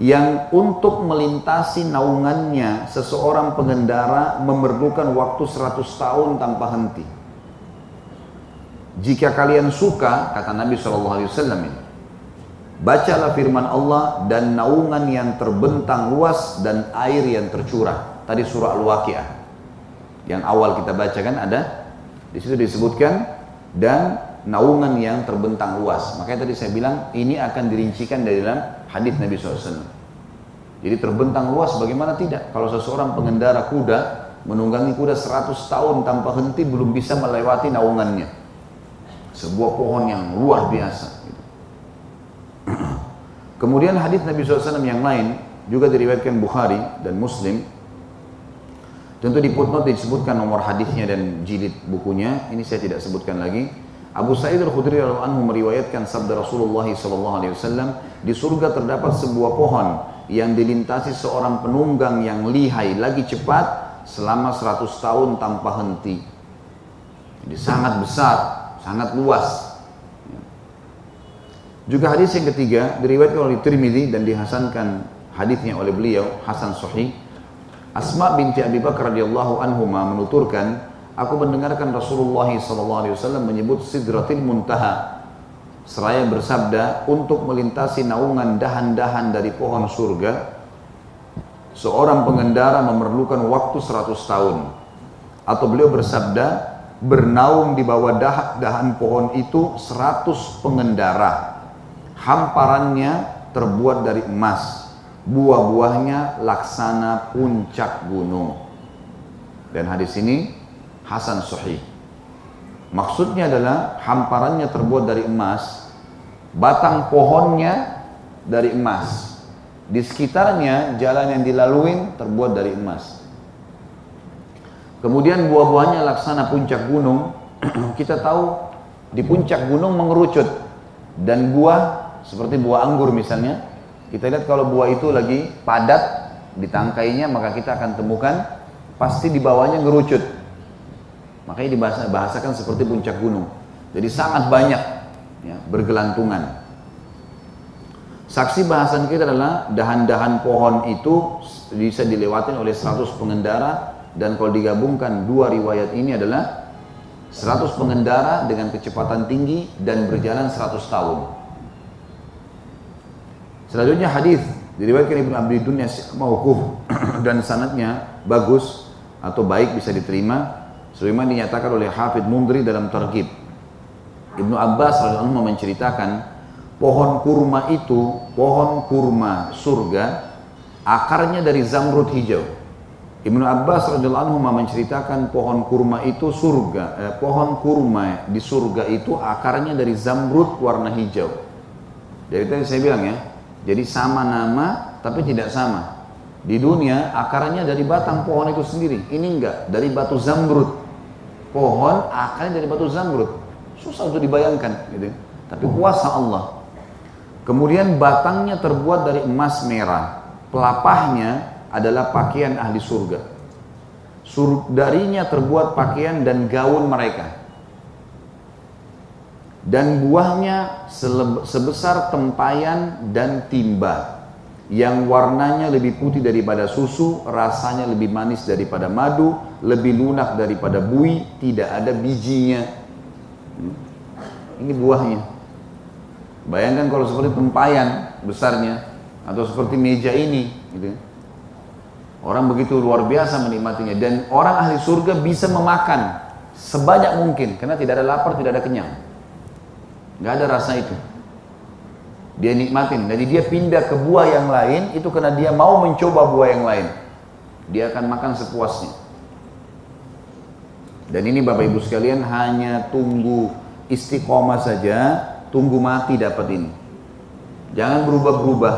Yang untuk melintasi naungannya seseorang pengendara memerlukan waktu 100 tahun tanpa henti jika kalian suka, kata Nabi SAW ini, bacalah firman Allah dan naungan yang terbentang luas dan air yang tercurah. Tadi surah Al-Waqiah. Yang awal kita baca kan ada, di situ disebutkan, dan naungan yang terbentang luas. Makanya tadi saya bilang, ini akan dirincikan dari dalam hadis Nabi SAW. Jadi terbentang luas bagaimana tidak? Kalau seseorang pengendara kuda, menunggangi kuda 100 tahun tanpa henti belum bisa melewati naungannya sebuah pohon yang luar biasa. Kemudian hadis Nabi SAW yang lain juga diriwayatkan Bukhari dan Muslim. Tentu di footnote disebutkan nomor hadisnya dan jilid bukunya. Ini saya tidak sebutkan lagi. Abu Sa'id al-Khudri anhu meriwayatkan sabda Rasulullah SAW di surga terdapat sebuah pohon yang dilintasi seorang penunggang yang lihai lagi cepat selama 100 tahun tanpa henti. Jadi sangat besar sangat luas. Juga hadis yang ketiga diriwayatkan oleh Tirmidzi dan dihasankan hadisnya oleh beliau Hasan Sahih. Asma binti Abi Bakar radhiyallahu anhu menuturkan, aku mendengarkan Rasulullah SAW menyebut Sidratil Muntaha seraya bersabda untuk melintasi naungan dahan-dahan dari pohon surga seorang pengendara memerlukan waktu 100 tahun atau beliau bersabda bernaung di bawah dahan pohon itu 100 pengendara. Hamparannya terbuat dari emas buah-buahnya laksana puncak gunung. Dan hadis ini Hasan Sahih. Maksudnya adalah hamparannya terbuat dari emas batang pohonnya dari emas. Di sekitarnya jalan yang dilalui terbuat dari emas. Kemudian buah-buahnya laksana puncak gunung. Kita tahu di puncak gunung mengerucut. Dan buah seperti buah anggur misalnya, kita lihat kalau buah itu lagi padat di tangkainya maka kita akan temukan pasti di bawahnya ngerucut. Makanya dibahasa, bahasakan seperti puncak gunung. Jadi sangat banyak ya, bergelantungan. Saksi bahasan kita adalah dahan-dahan pohon itu bisa dilewati oleh 100 pengendara dan kalau digabungkan dua riwayat ini adalah 100 pengendara dengan kecepatan tinggi dan berjalan 100 tahun. Selanjutnya hadis diriwayatkan Ibnu Abi Dunya mauquf dan sanatnya bagus atau baik bisa diterima sebagaimana dinyatakan oleh Hafidh Mundri dalam Targhib. Ibnu Abbas radhiyallahu menceritakan pohon kurma itu, pohon kurma surga akarnya dari zamrud hijau. Ibnu Abbas radhiyallahu menceritakan pohon kurma itu surga, eh, pohon kurma di surga itu akarnya dari zamrud warna hijau. Jadi tadi saya bilang ya, jadi sama nama tapi tidak sama. Di dunia akarnya dari batang pohon itu sendiri. Ini enggak, dari batu zamrud. Pohon akarnya dari batu zamrud. Susah untuk dibayangkan gitu. Tapi kuasa Allah. Kemudian batangnya terbuat dari emas merah. Pelapahnya adalah pakaian ahli surga. Sur darinya terbuat pakaian dan gaun mereka dan buahnya sebesar tempayan dan timba yang warnanya lebih putih daripada susu, rasanya lebih manis daripada madu, lebih lunak daripada bui, tidak ada bijinya. Hmm. Ini buahnya. Bayangkan kalau seperti tempayan besarnya atau seperti meja ini, gitu. Orang begitu luar biasa menikmatinya dan orang ahli surga bisa memakan sebanyak mungkin karena tidak ada lapar, tidak ada kenyang nggak ada rasa itu. Dia nikmatin. Jadi dia pindah ke buah yang lain itu karena dia mau mencoba buah yang lain. Dia akan makan sepuasnya. Dan ini Bapak Ibu sekalian hanya tunggu istiqomah saja tunggu mati dapat ini. Jangan berubah-berubah.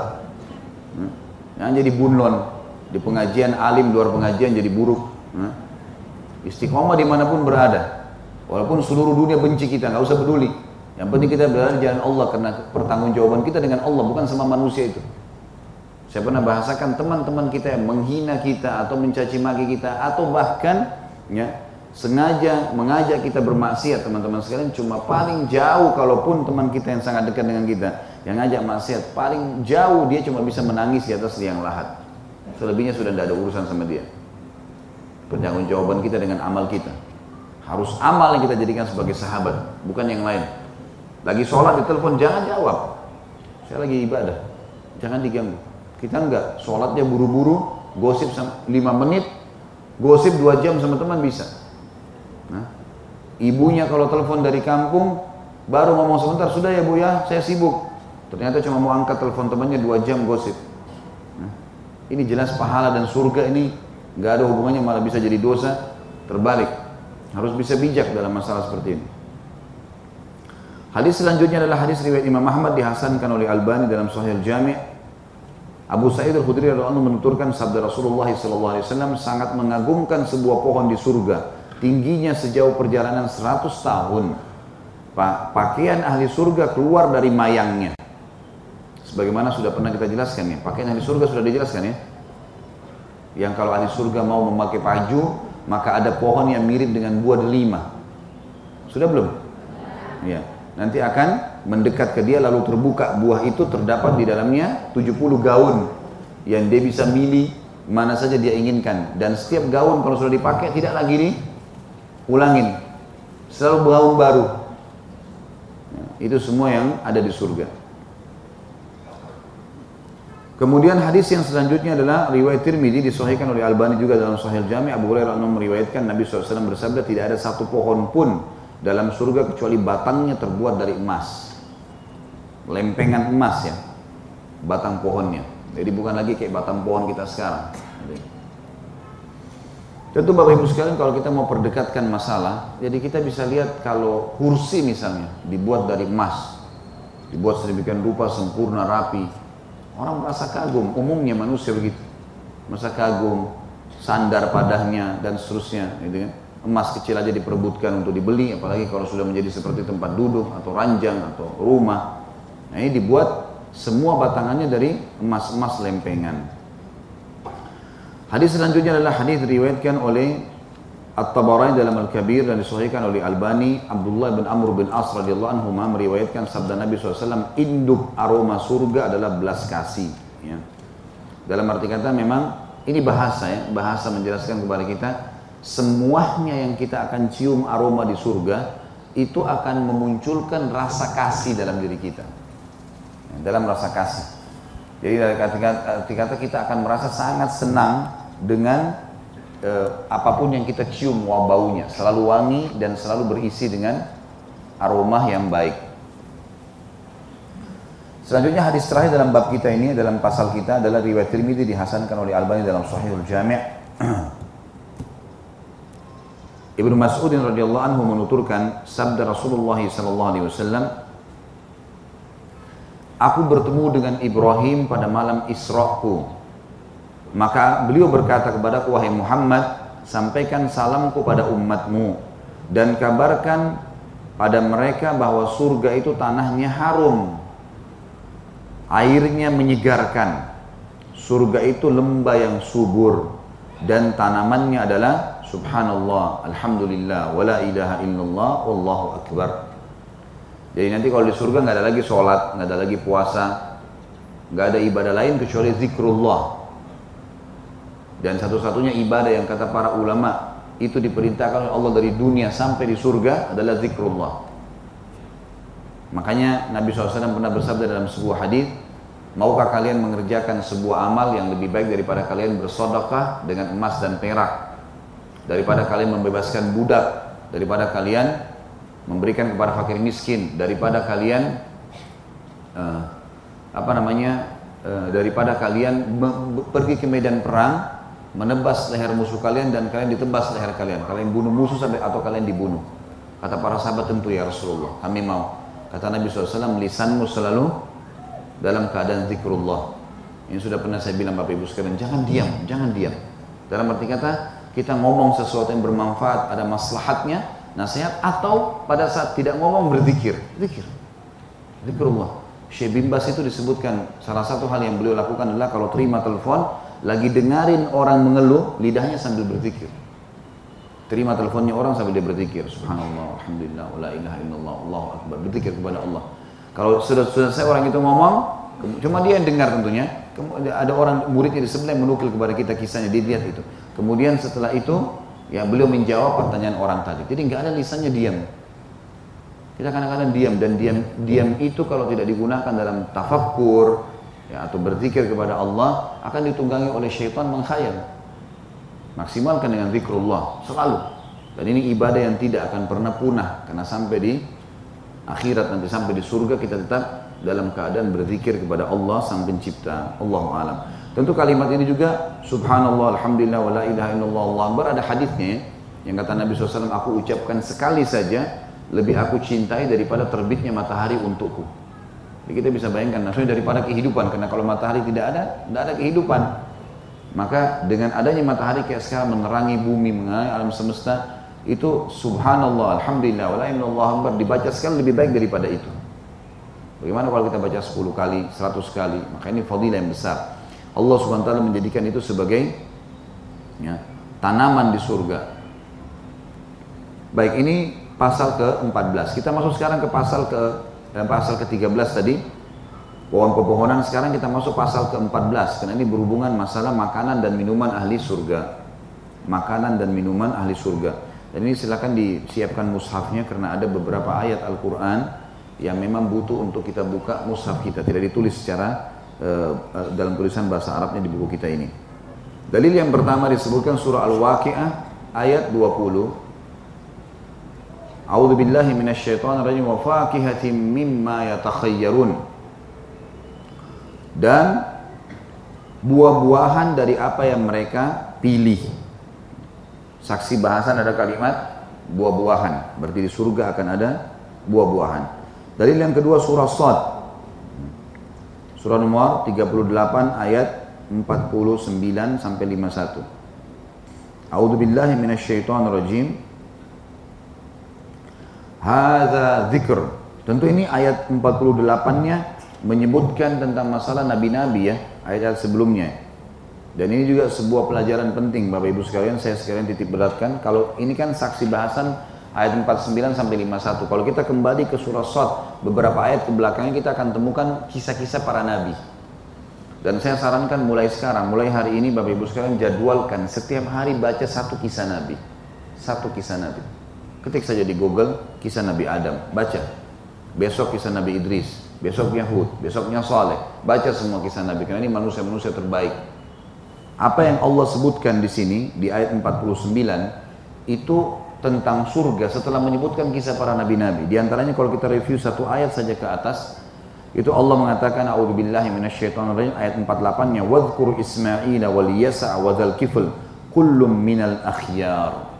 Hmm? jangan jadi bunlon. Di pengajian alim luar pengajian jadi buruk. Hmm? istiqomah di mana pun berada. Walaupun seluruh dunia benci kita nggak usah peduli yang penting kita berada di jalan Allah karena pertanggungjawaban kita dengan Allah bukan sama manusia itu. Saya pernah bahasakan teman-teman kita yang menghina kita atau mencaci maki kita atau bahkan ya sengaja mengajak kita bermaksiat teman-teman sekalian cuma paling jauh kalaupun teman kita yang sangat dekat dengan kita yang ngajak maksiat paling jauh dia cuma bisa menangis di atas liang lahat. Selebihnya sudah tidak ada urusan sama dia. Pertanggungjawaban kita dengan amal kita. Harus amal yang kita jadikan sebagai sahabat bukan yang lain lagi sholat di telepon jangan jawab. Saya lagi ibadah. Jangan diganggu. Kita enggak, sholatnya buru-buru, gosip 5 menit, gosip 2 jam sama teman bisa. Nah, ibunya kalau telepon dari kampung, baru ngomong sebentar, sudah ya bu ya, saya sibuk. Ternyata cuma mau angkat telepon temannya 2 jam gosip. Nah, ini jelas pahala dan surga ini nggak ada hubungannya malah bisa jadi dosa terbalik. Harus bisa bijak dalam masalah seperti ini. Hadis selanjutnya adalah hadis riwayat Imam Ahmad dihasankan oleh Albani dalam Sahih Al-Jami'. Abu Sa'id Al-Khudri radhiyallahu menuturkan sabda Rasulullah SAW sangat mengagumkan sebuah pohon di surga, tingginya sejauh perjalanan 100 tahun. Pakaian ahli surga keluar dari mayangnya. Sebagaimana sudah pernah kita jelaskan ya, pakaian ahli surga sudah dijelaskan ya. Yang kalau ahli surga mau memakai baju, maka ada pohon yang mirip dengan buah delima. Sudah belum? Ya nanti akan mendekat ke dia lalu terbuka buah itu terdapat di dalamnya 70 gaun yang dia bisa milih mana saja dia inginkan. Dan setiap gaun kalau sudah dipakai tidak lagi nih ulangin. Selalu gaun baru. Itu semua yang ada di surga. Kemudian hadis yang selanjutnya adalah riwayat Tirmidzi disahihkan oleh Albani juga dalam Sahih Jami. Abu Hurairah meriwayatkan Nabi SAW bersabda tidak ada satu pohon pun dalam surga kecuali batangnya terbuat dari emas. Lempengan emas ya. Batang pohonnya. Jadi bukan lagi kayak batang pohon kita sekarang. Tentu Bapak Ibu sekalian kalau kita mau perdekatkan masalah, jadi kita bisa lihat kalau kursi misalnya dibuat dari emas, dibuat sedemikian rupa sempurna rapi, Orang merasa kagum, umumnya manusia begitu. Merasa kagum, sandar padahnya dan seterusnya, gitu kan. Emas kecil aja diperebutkan untuk dibeli, apalagi kalau sudah menjadi seperti tempat duduk atau ranjang atau rumah. Nah ini dibuat semua batangannya dari emas-emas lempengan. Hadis selanjutnya adalah hadis diriwayatkan oleh At-Tabarani dalam Al-Kabir dan disahihkan oleh Albani, Abdullah bin Amr bin As radhiyallahu anhu meriwayatkan sabda Nabi SAW, induk aroma surga adalah belas kasih. Ya. Dalam arti kata memang ini bahasa ya, bahasa menjelaskan kepada kita semuanya yang kita akan cium aroma di surga itu akan memunculkan rasa kasih dalam diri kita. Ya, dalam rasa kasih. Jadi dari kata, kata kita akan merasa sangat senang dengan eh, apa pun yang kita cium wah baunya selalu wangi dan selalu berisi dengan aroma yang baik. Selanjutnya hadis terakhir dalam bab kita ini dalam pasal kita adalah riwayat Tirmidzi dihasankan oleh Albani dalam Sahihul Jami'. Ibnu Mas'ud radhiyallahu anhu menuturkan sabda Rasulullah sallallahu alaihi wasallam Aku bertemu dengan Ibrahim pada malam Isra'ku maka beliau berkata kepada wahai Muhammad, sampaikan salamku pada umatmu dan kabarkan pada mereka bahwa surga itu tanahnya harum. Airnya menyegarkan. Surga itu lembah yang subur dan tanamannya adalah subhanallah, alhamdulillah, wala ilaha illallah, wallahu akbar. Jadi nanti kalau di surga nggak ada lagi sholat, nggak ada lagi puasa, nggak ada ibadah lain kecuali zikrullah. Dan satu-satunya ibadah yang kata para ulama itu diperintahkan oleh Allah dari dunia sampai di surga adalah zikrullah. Makanya Nabi SAW pernah bersabda dalam sebuah hadis, maukah kalian mengerjakan sebuah amal yang lebih baik daripada kalian bersodokah dengan emas dan perak, daripada kalian membebaskan budak, daripada kalian memberikan kepada fakir miskin, daripada kalian uh, apa namanya, uh, daripada kalian pergi ke medan perang menebas leher musuh kalian dan kalian ditebas leher kalian. Kalian bunuh musuh sampai atau kalian dibunuh. Kata para sahabat tentu ya Rasulullah, kami mau. Kata Nabi SAW, lisanmu selalu dalam keadaan zikrullah. Ini sudah pernah saya bilang Bapak Ibu sekalian, jangan diam, jangan diam. Dalam arti kata, kita ngomong sesuatu yang bermanfaat, ada maslahatnya, nasihat, atau pada saat tidak ngomong berzikir. Zikir. Zikrullah. Syekh Bimbas itu disebutkan, salah satu hal yang beliau lakukan adalah kalau terima telepon, lagi dengarin orang mengeluh, lidahnya sambil berzikir. Terima teleponnya orang sambil dia berzikir. Subhanallah, Alhamdulillah, la ilaha illallah, Allahu Akbar. Berzikir kepada Allah. Kalau sudah selesai orang itu ngomong, cuma dia yang dengar tentunya. Ada orang muridnya di sebelah menukil kepada kita kisahnya, dia lihat itu. Kemudian setelah itu, ya beliau menjawab pertanyaan orang tadi. Jadi nggak ada lisannya diam. Kita kadang-kadang diam dan diam diam itu kalau tidak digunakan dalam tafakkur, ya, atau berzikir kepada Allah akan ditunggangi oleh syaitan mengkhayal. Maksimalkan dengan zikrullah selalu. Dan ini ibadah yang tidak akan pernah punah karena sampai di akhirat nanti sampai di surga kita tetap dalam keadaan berzikir kepada Allah sang pencipta. Allahu alam. Tentu kalimat ini juga subhanallah alhamdulillah wala ilaha illallah Allah akbar ada hadisnya yang kata Nabi SAW aku ucapkan sekali saja lebih aku cintai daripada terbitnya matahari untukku. Jadi kita bisa bayangkan maksudnya daripada kehidupan karena kalau matahari tidak ada, tidak ada kehidupan. Maka dengan adanya matahari kayak sekarang menerangi bumi, menerangi alam semesta, itu subhanallah, alhamdulillah, wala illallah akbar dibaca sekali lebih baik daripada itu. Bagaimana kalau kita baca 10 kali, 100 kali? Maka ini fadilah yang besar. Allah ta'ala menjadikan itu sebagai ya, tanaman di surga. Baik, ini pasal ke-14. Kita masuk sekarang ke pasal ke dan pasal ke-13 tadi. Pohon pepohonan sekarang kita masuk pasal ke-14. Karena ini berhubungan masalah makanan dan minuman ahli surga. Makanan dan minuman ahli surga. Dan ini silakan disiapkan mushafnya karena ada beberapa ayat Al-Quran yang memang butuh untuk kita buka mushaf kita. Tidak ditulis secara uh, dalam tulisan bahasa Arabnya di buku kita ini dalil yang pertama disebutkan surah Al-Waqi'ah ayat 20 A'udzu billahi minasyaitonir rajim wa fakihatin mimma yatakhayyarun. Dan buah-buahan dari apa yang mereka pilih. Saksi bahasan ada kalimat buah-buahan. Berarti di surga akan ada buah-buahan. Dalil yang kedua surah Sad. Surah nomor 38 ayat 49 sampai 51. A'udzu billahi minasyaitonir rajim. Hadza dzikr. Tentu ini ayat 48-nya menyebutkan tentang masalah nabi-nabi ya, ayat-ayat sebelumnya. Dan ini juga sebuah pelajaran penting Bapak Ibu sekalian, saya sekalian titip beratkan. Kalau ini kan saksi bahasan ayat 49 sampai 51. Kalau kita kembali ke surah Sad, beberapa ayat ke belakangnya kita akan temukan kisah-kisah para nabi. Dan saya sarankan mulai sekarang, mulai hari ini Bapak Ibu sekalian jadwalkan setiap hari baca satu kisah nabi. Satu kisah nabi. Ketik saja di Google kisah Nabi Adam, baca. Besok kisah Nabi Idris, besoknya Hud, besoknya Saleh. Baca semua kisah Nabi karena ini manusia-manusia terbaik. Apa yang Allah sebutkan di sini di ayat 49 itu tentang surga setelah menyebutkan kisah para nabi-nabi. Di antaranya kalau kita review satu ayat saja ke atas, itu Allah mengatakan a'udzubillahi minasyaitonirrajim ayat 48-nya wadhkur Ismail wal Yasa' wa dzal kifl kullum minal akhyar.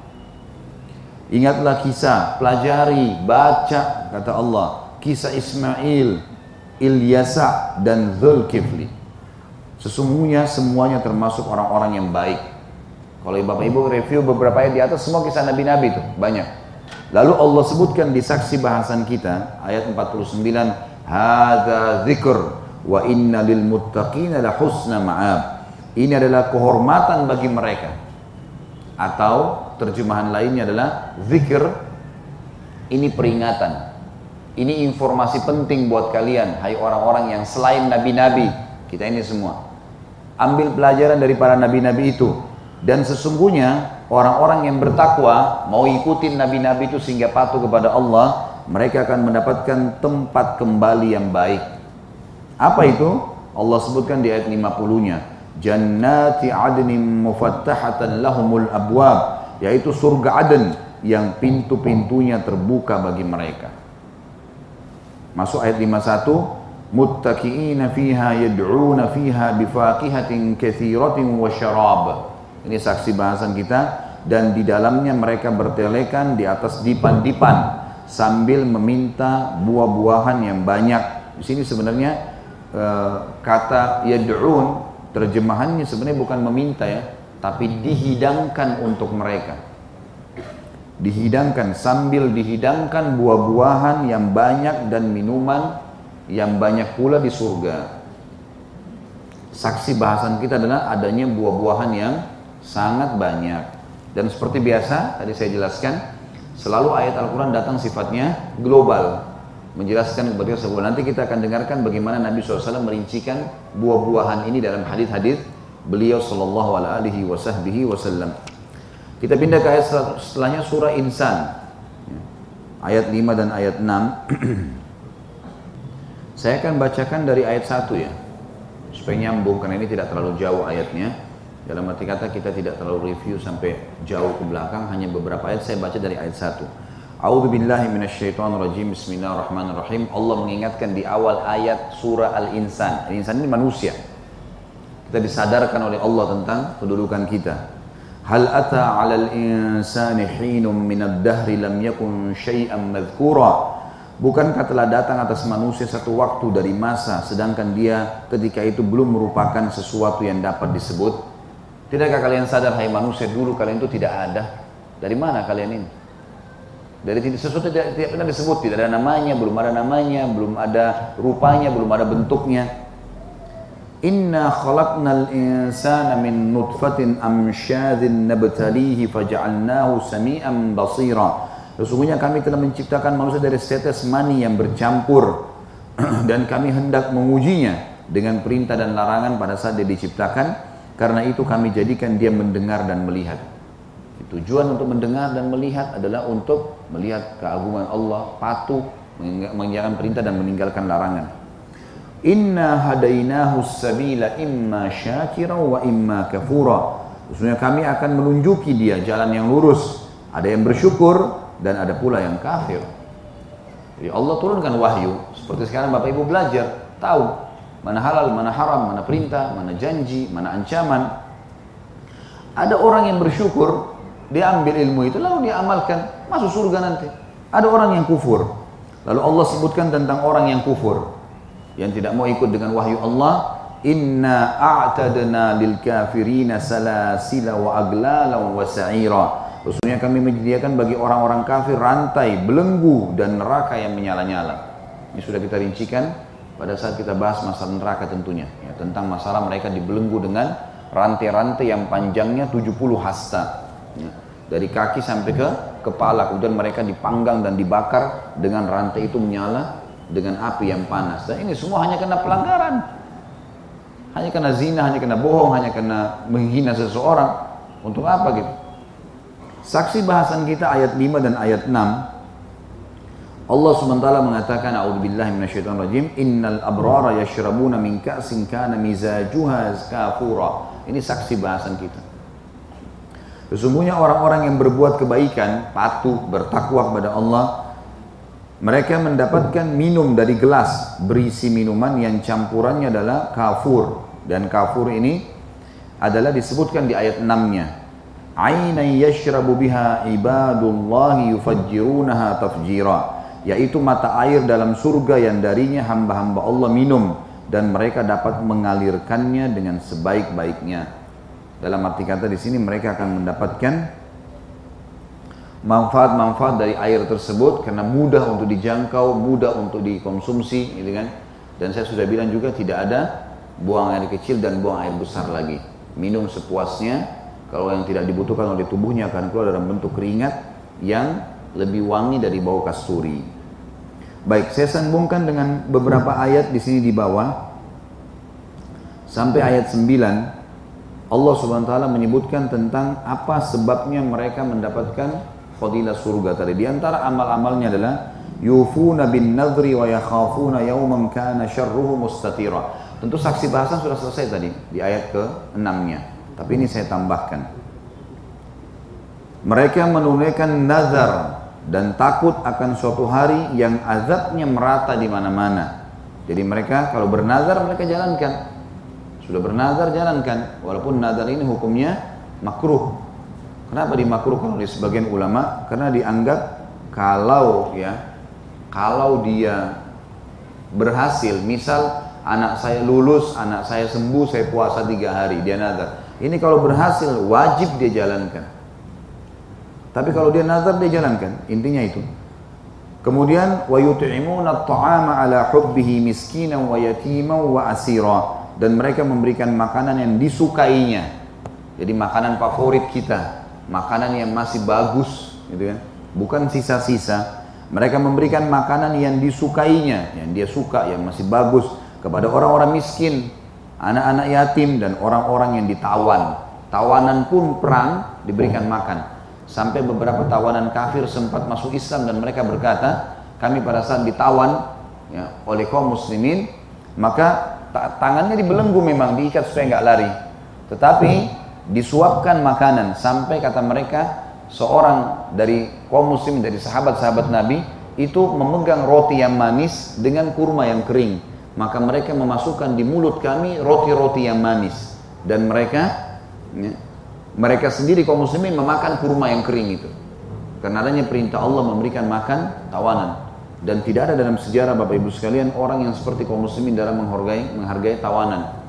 Ingatlah kisah, pelajari, baca kata Allah, kisah Ismail, Ilyasa dan Zulkifli. Sesungguhnya semuanya termasuk orang-orang yang baik. Kalau Bapak Ibu review beberapa ayat di atas semua kisah nabi-nabi itu banyak. Lalu Allah sebutkan di saksi bahasan kita ayat 49, "Hadza dzikr wa inna lil muttaqina la husna ma'ab." Ini adalah kehormatan bagi mereka atau terjemahan lainnya adalah zikir ini peringatan. Ini informasi penting buat kalian, hai orang-orang yang selain nabi-nabi. Kita ini semua. Ambil pelajaran dari para nabi-nabi itu. Dan sesungguhnya orang-orang yang bertakwa mau ikutin nabi-nabi itu sehingga patuh kepada Allah, mereka akan mendapatkan tempat kembali yang baik. Apa itu? Allah sebutkan di ayat 50-nya jannati adnin mufattahatan lahumul abwab yaitu surga Aden yang pintu-pintunya terbuka bagi mereka. Masuk ayat 51 muttaqiina fiha yad'una fiha bifaqihatin katsiratin wa syarab. Ini saksi bahasan kita dan di dalamnya mereka bertelekan di atas dipan-dipan sambil meminta buah-buahan yang banyak. Di sini sebenarnya uh, kata yad'un Terjemahannya sebenarnya bukan meminta ya, tapi dihidangkan untuk mereka. Dihidangkan sambil dihidangkan buah-buahan yang banyak dan minuman yang banyak pula di surga. Saksi bahasan kita adalah adanya buah-buahan yang sangat banyak. Dan seperti biasa, tadi saya jelaskan, selalu ayat Al-Quran datang sifatnya global menjelaskan kepada kita nanti kita akan dengarkan bagaimana Nabi SAW merincikan buah-buahan ini dalam hadis-hadis beliau Sallallahu Alaihi Wasallam. Kita pindah ke ayat setelahnya surah Insan ayat 5 dan ayat 6. Saya akan bacakan dari ayat 1 ya supaya nyambung karena ini tidak terlalu jauh ayatnya. Dalam arti kata kita tidak terlalu review sampai jauh ke belakang hanya beberapa ayat saya baca dari ayat 1. A'udzu billahi. Bismillahirrahmanirrahim. Allah mengingatkan di awal ayat surah Al-Insan. Al-Insan ini manusia. Kita disadarkan oleh Allah tentang kedudukan kita. Hal ata 'alal insani hinum minad dahri lam yakun syai'an madhkura. Bukankah telah datang atas manusia satu waktu dari masa sedangkan dia ketika itu belum merupakan sesuatu yang dapat disebut? Tidakkah kalian sadar hai manusia dulu kalian itu tidak ada? Dari mana kalian ini? Dari sesuatu tidak, tidak pernah disebut, tidak ada namanya, belum ada namanya, belum ada rupanya, belum ada bentuknya. Inna khalaqnal insana min nutfatin amsyadhin nabtalihi faja'alnahu sami'an basira. Sesungguhnya kami telah menciptakan manusia dari setetes mani yang bercampur dan kami hendak mengujinya dengan perintah dan larangan pada saat dia diciptakan. Karena itu kami jadikan dia mendengar dan melihat. Tujuan untuk mendengar dan melihat adalah untuk melihat keagungan Allah, patuh, mengerjakan perintah dan meninggalkan larangan. Inna hadainahu sabila imma syakira wa imma kafura. Sesungguhnya kami akan menunjuki dia jalan yang lurus. Ada yang bersyukur, dan ada pula yang kafir. Jadi Allah turunkan wahyu seperti sekarang Bapak Ibu belajar tahu mana halal, mana haram, mana perintah, mana janji, mana ancaman. Ada orang yang bersyukur, dia ambil ilmu itu lalu dia amalkan, masuk surga nanti. Ada orang yang kufur. Lalu Allah sebutkan tentang orang yang kufur yang tidak mau ikut dengan wahyu Allah, inna a'tadna lil kafirina salasila wa aglala wa sa'ira. Sesungguhnya kami menyediakan bagi orang-orang kafir rantai, belenggu dan neraka yang menyala-nyala. Ini sudah kita rincikan pada saat kita bahas masalah neraka tentunya. Ya, tentang masalah mereka dibelenggu dengan rantai-rantai yang panjangnya 70 hasta. Ya, dari kaki sampai ke kepala. Kemudian mereka dipanggang dan dibakar dengan rantai itu menyala dengan api yang panas. Dan ini semua hanya karena pelanggaran. Hanya karena zina, hanya karena bohong, hanya karena menghina seseorang. Untuk apa gitu? Saksi bahasan kita ayat 5 dan ayat 6 Allah SWT mengatakan A'udzubillahi minasyaitonir Innal abrara yashrabuna min ka'sin kana mizajuha kafura. Ini saksi bahasan kita. Sesungguhnya orang-orang yang berbuat kebaikan Patuh, bertakwa kepada Allah Mereka mendapatkan minum dari gelas. Berisi minuman yang campurannya adalah kafur. Dan kafur ini adalah disebutkan di ayat 6 nya ainan yashrabu biha ibadullahi yufajjirunaha tafjira yaitu mata air dalam surga yang darinya hamba-hamba Allah minum dan mereka dapat mengalirkannya dengan sebaik-baiknya dalam arti kata di sini mereka akan mendapatkan manfaat-manfaat dari air tersebut karena mudah untuk dijangkau, mudah untuk dikonsumsi, gitu kan? Dan saya sudah bilang juga tidak ada buang air kecil dan buang air besar lagi. Minum sepuasnya, kalau yang tidak dibutuhkan oleh tubuhnya akan keluar dalam bentuk keringat yang lebih wangi dari bau kasturi. Baik, saya sambungkan dengan beberapa ayat di sini di bawah. Sampai ayat 9 Allah Subhanahu wa taala menyebutkan tentang apa sebabnya mereka mendapatkan fadilah surga tadi. Di antara amal-amalnya adalah yufuna bin nadri wa yakhafuna yawman kana syarruhu mustatira. Tentu saksi bahasan sudah selesai tadi di ayat ke-6-nya. Tapi ini saya tambahkan. Mereka menunaikan nazar dan takut akan suatu hari yang azabnya merata di mana-mana. Jadi mereka kalau bernazar mereka jalankan. Sudah bernazar jalankan. Walaupun nazar ini hukumnya makruh. Kenapa dimakruh kalau di sebagian ulama? Karena dianggap kalau ya kalau dia berhasil, misal anak saya lulus, anak saya sembuh, saya puasa tiga hari, dia nazar. Ini kalau berhasil wajib dia jalankan. Tapi kalau dia nazar dia jalankan, intinya itu. Kemudian wa yut'imuna at-ta'ama ala hubbihi miskinan wa yatiman wa asira dan mereka memberikan makanan yang disukainya. Jadi makanan favorit kita, makanan yang masih bagus gitu kan. Bukan sisa-sisa. Mereka memberikan makanan yang disukainya, yang dia suka, yang masih bagus kepada orang-orang miskin, anak-anak yatim dan orang-orang yang ditawan. Tawanan pun perang diberikan makan. Sampai beberapa tawanan kafir sempat masuk Islam dan mereka berkata, kami pada saat ditawan ya, oleh kaum muslimin, maka tangannya dibelenggu memang diikat supaya nggak lari. Tetapi disuapkan makanan sampai kata mereka seorang dari kaum muslim dari sahabat-sahabat Nabi itu memegang roti yang manis dengan kurma yang kering maka mereka memasukkan di mulut kami roti-roti yang manis dan mereka ya, mereka sendiri kaum muslimin memakan kurma yang kering itu. Karena adanya perintah Allah memberikan makan tawanan. Dan tidak ada dalam sejarah Bapak Ibu sekalian orang yang seperti kaum muslimin dalam menghargai menghargai tawanan.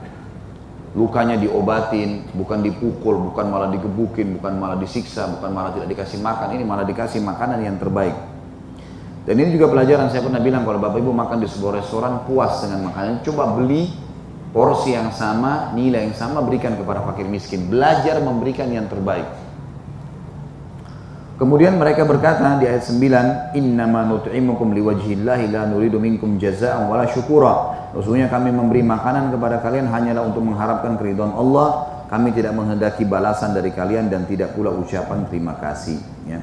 Lukanya diobatin bukan dipukul bukan malah digebukin bukan malah disiksa bukan malah tidak dikasih makan. Ini malah dikasih makanan yang terbaik. Dan ini juga pelajaran saya pernah bilang kalau Bapak Ibu makan di sebuah restoran puas dengan makanan, coba beli porsi yang sama, nilai yang sama berikan kepada fakir miskin. Belajar memberikan yang terbaik. Kemudian mereka berkata di ayat 9, "Innama nut'imukum liwajhillahi la nuridu minkum jazaa'an wala syukura." Sesungguhnya kami memberi makanan kepada kalian hanyalah untuk mengharapkan keridhaan Allah. Kami tidak menghendaki balasan dari kalian dan tidak pula ucapan terima kasih, ya.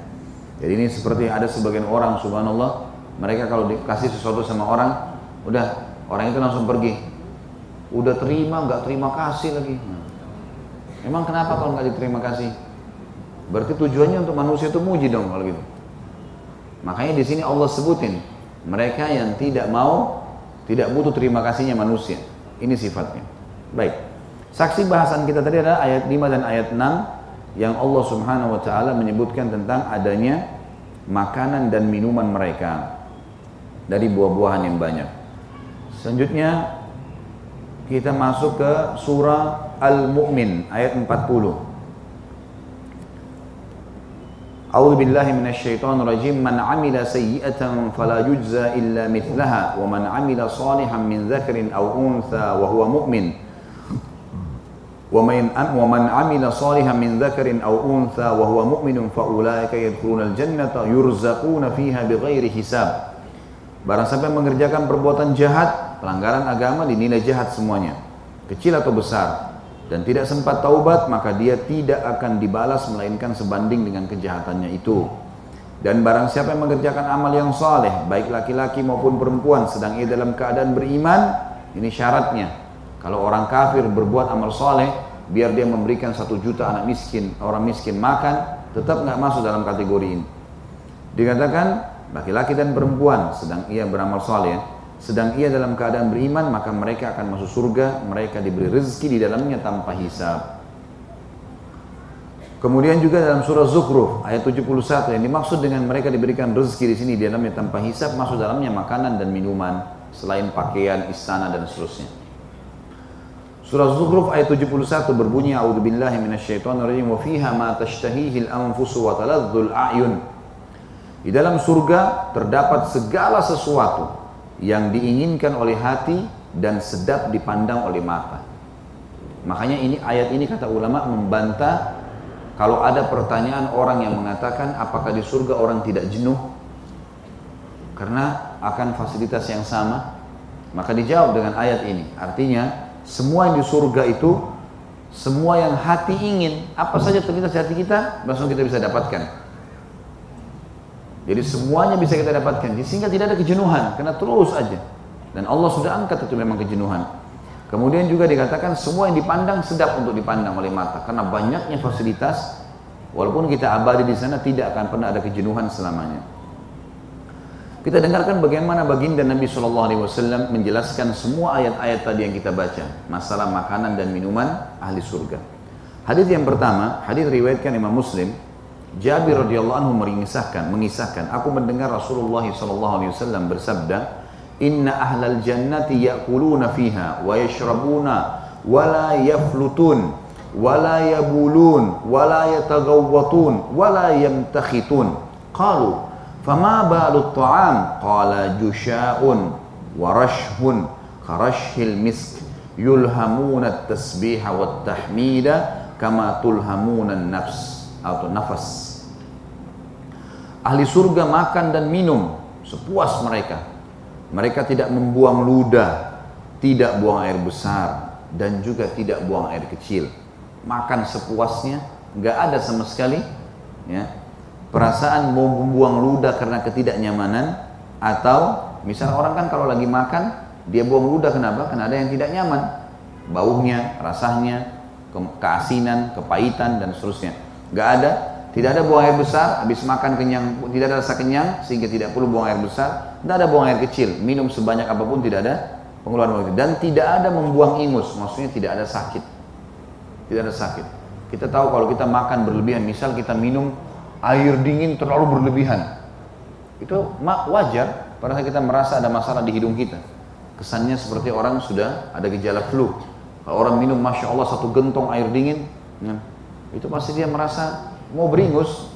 Jadi ini seperti ada sebagian orang subhanallah, mereka kalau dikasih sesuatu sama orang, udah orang itu langsung pergi. Udah terima nggak terima kasih lagi. Emang kenapa kalau nggak diterima kasih? Berarti tujuannya untuk manusia itu muji dong kalau gitu. Makanya di sini Allah sebutin mereka yang tidak mau, tidak butuh terima kasihnya manusia. Ini sifatnya. Baik. Saksi bahasan kita tadi adalah ayat 5 dan ayat 6 yang Allah Subhanahu wa taala menyebutkan tentang adanya makanan dan minuman mereka dari buah-buahan yang banyak. Selanjutnya kita masuk ke surah Al-Mu'min ayat 40. أعوذ بالله من الشيطان الرجيم من عمل سيئة فلا يجزى إلا مثلها ومن عمل صالحا من ذكر أو أنثى وهو مؤمن ومن ومن عمل صالحا من ذكر أو أنثى وهو مؤمن فأولئك يدخلون الجنة يرزقون فيها بغير حساب Barang siapa yang mengerjakan perbuatan jahat, pelanggaran agama dinilai jahat semuanya, kecil atau besar dan tidak sempat taubat maka dia tidak akan dibalas melainkan sebanding dengan kejahatannya itu. Dan barang siapa yang mengerjakan amal yang saleh baik laki-laki maupun perempuan sedang ia dalam keadaan beriman ini syaratnya. Kalau orang kafir berbuat amal saleh biar dia memberikan satu juta anak miskin orang miskin makan tetap nggak masuk dalam kategori ini. Dikatakan laki-laki dan perempuan sedang ia beramal saleh sedang ia dalam keadaan beriman maka mereka akan masuk surga mereka diberi rezeki di dalamnya tanpa hisab Kemudian juga dalam surah Zukhruf ayat 71 yang dimaksud dengan mereka diberikan rezeki di sini di dalamnya tanpa hisab masuk dalamnya makanan dan minuman selain pakaian, istana dan seterusnya. Surah Zukhruf ayat 71 berbunyi A'udzubillahi minasyaitonirrajim wa fiha ma tashtahihi al-anfusu wa taladzul a'yun. Di dalam surga terdapat segala sesuatu yang diinginkan oleh hati dan sedap dipandang oleh mata. Makanya ini ayat ini kata ulama membantah kalau ada pertanyaan orang yang mengatakan apakah di surga orang tidak jenuh karena akan fasilitas yang sama, maka dijawab dengan ayat ini. Artinya semua yang di surga itu semua yang hati ingin, apa saja terlintas di hati kita, langsung kita bisa dapatkan. Jadi semuanya bisa kita dapatkan sehingga tidak ada kejenuhan karena terus aja. Dan Allah sudah angkat itu memang kejenuhan. Kemudian juga dikatakan semua yang dipandang sedap untuk dipandang oleh mata karena banyaknya fasilitas walaupun kita abadi di sana tidak akan pernah ada kejenuhan selamanya. Kita dengarkan bagaimana baginda Nabi Shallallahu Alaihi Wasallam menjelaskan semua ayat-ayat tadi yang kita baca masalah makanan dan minuman ahli surga. Hadis yang pertama, hadis riwayatkan Imam Muslim Jabir radhiyallahu anhu mengisahkan, mengisahkan, aku mendengar Rasulullah sallallahu alaihi wasallam bersabda, "Inna ahlal jannati ya'kuluna fiha wa yashrabuna wa la yaflutun wa la yabulun wa la yataghawwatun wa la yamtakhitun." Qalu, "Fama balu at-ta'am?" Qala jusha'un wa rashhun karashhil misk yulhamuna at-tasbiha wat-tahmida kama tulhamuna an-nafs atau nafas. Ahli surga makan dan minum sepuas mereka. Mereka tidak membuang ludah, tidak buang air besar, dan juga tidak buang air kecil. Makan sepuasnya, nggak ada sama sekali ya, perasaan mau membuang ludah karena ketidaknyamanan atau misalnya orang kan kalau lagi makan dia buang ludah kenapa? Karena ada yang tidak nyaman, baunya, rasanya, keasinan, kepahitan dan seterusnya. Gak ada, tidak ada buang air besar, habis makan kenyang, tidak ada rasa kenyang, sehingga tidak perlu buang air besar. Tidak ada buang air kecil, minum sebanyak apa pun tidak ada pengeluaran waktu. Dan tidak ada membuang ingus, maksudnya tidak ada sakit. Tidak ada sakit. Kita tahu kalau kita makan berlebihan, misal kita minum air dingin terlalu berlebihan. Itu wajar pada saat kita merasa ada masalah di hidung kita. Kesannya seperti orang sudah ada gejala flu. Kalau orang minum Masya Allah satu gentong air dingin, ya, itu pasti dia merasa mau beringus.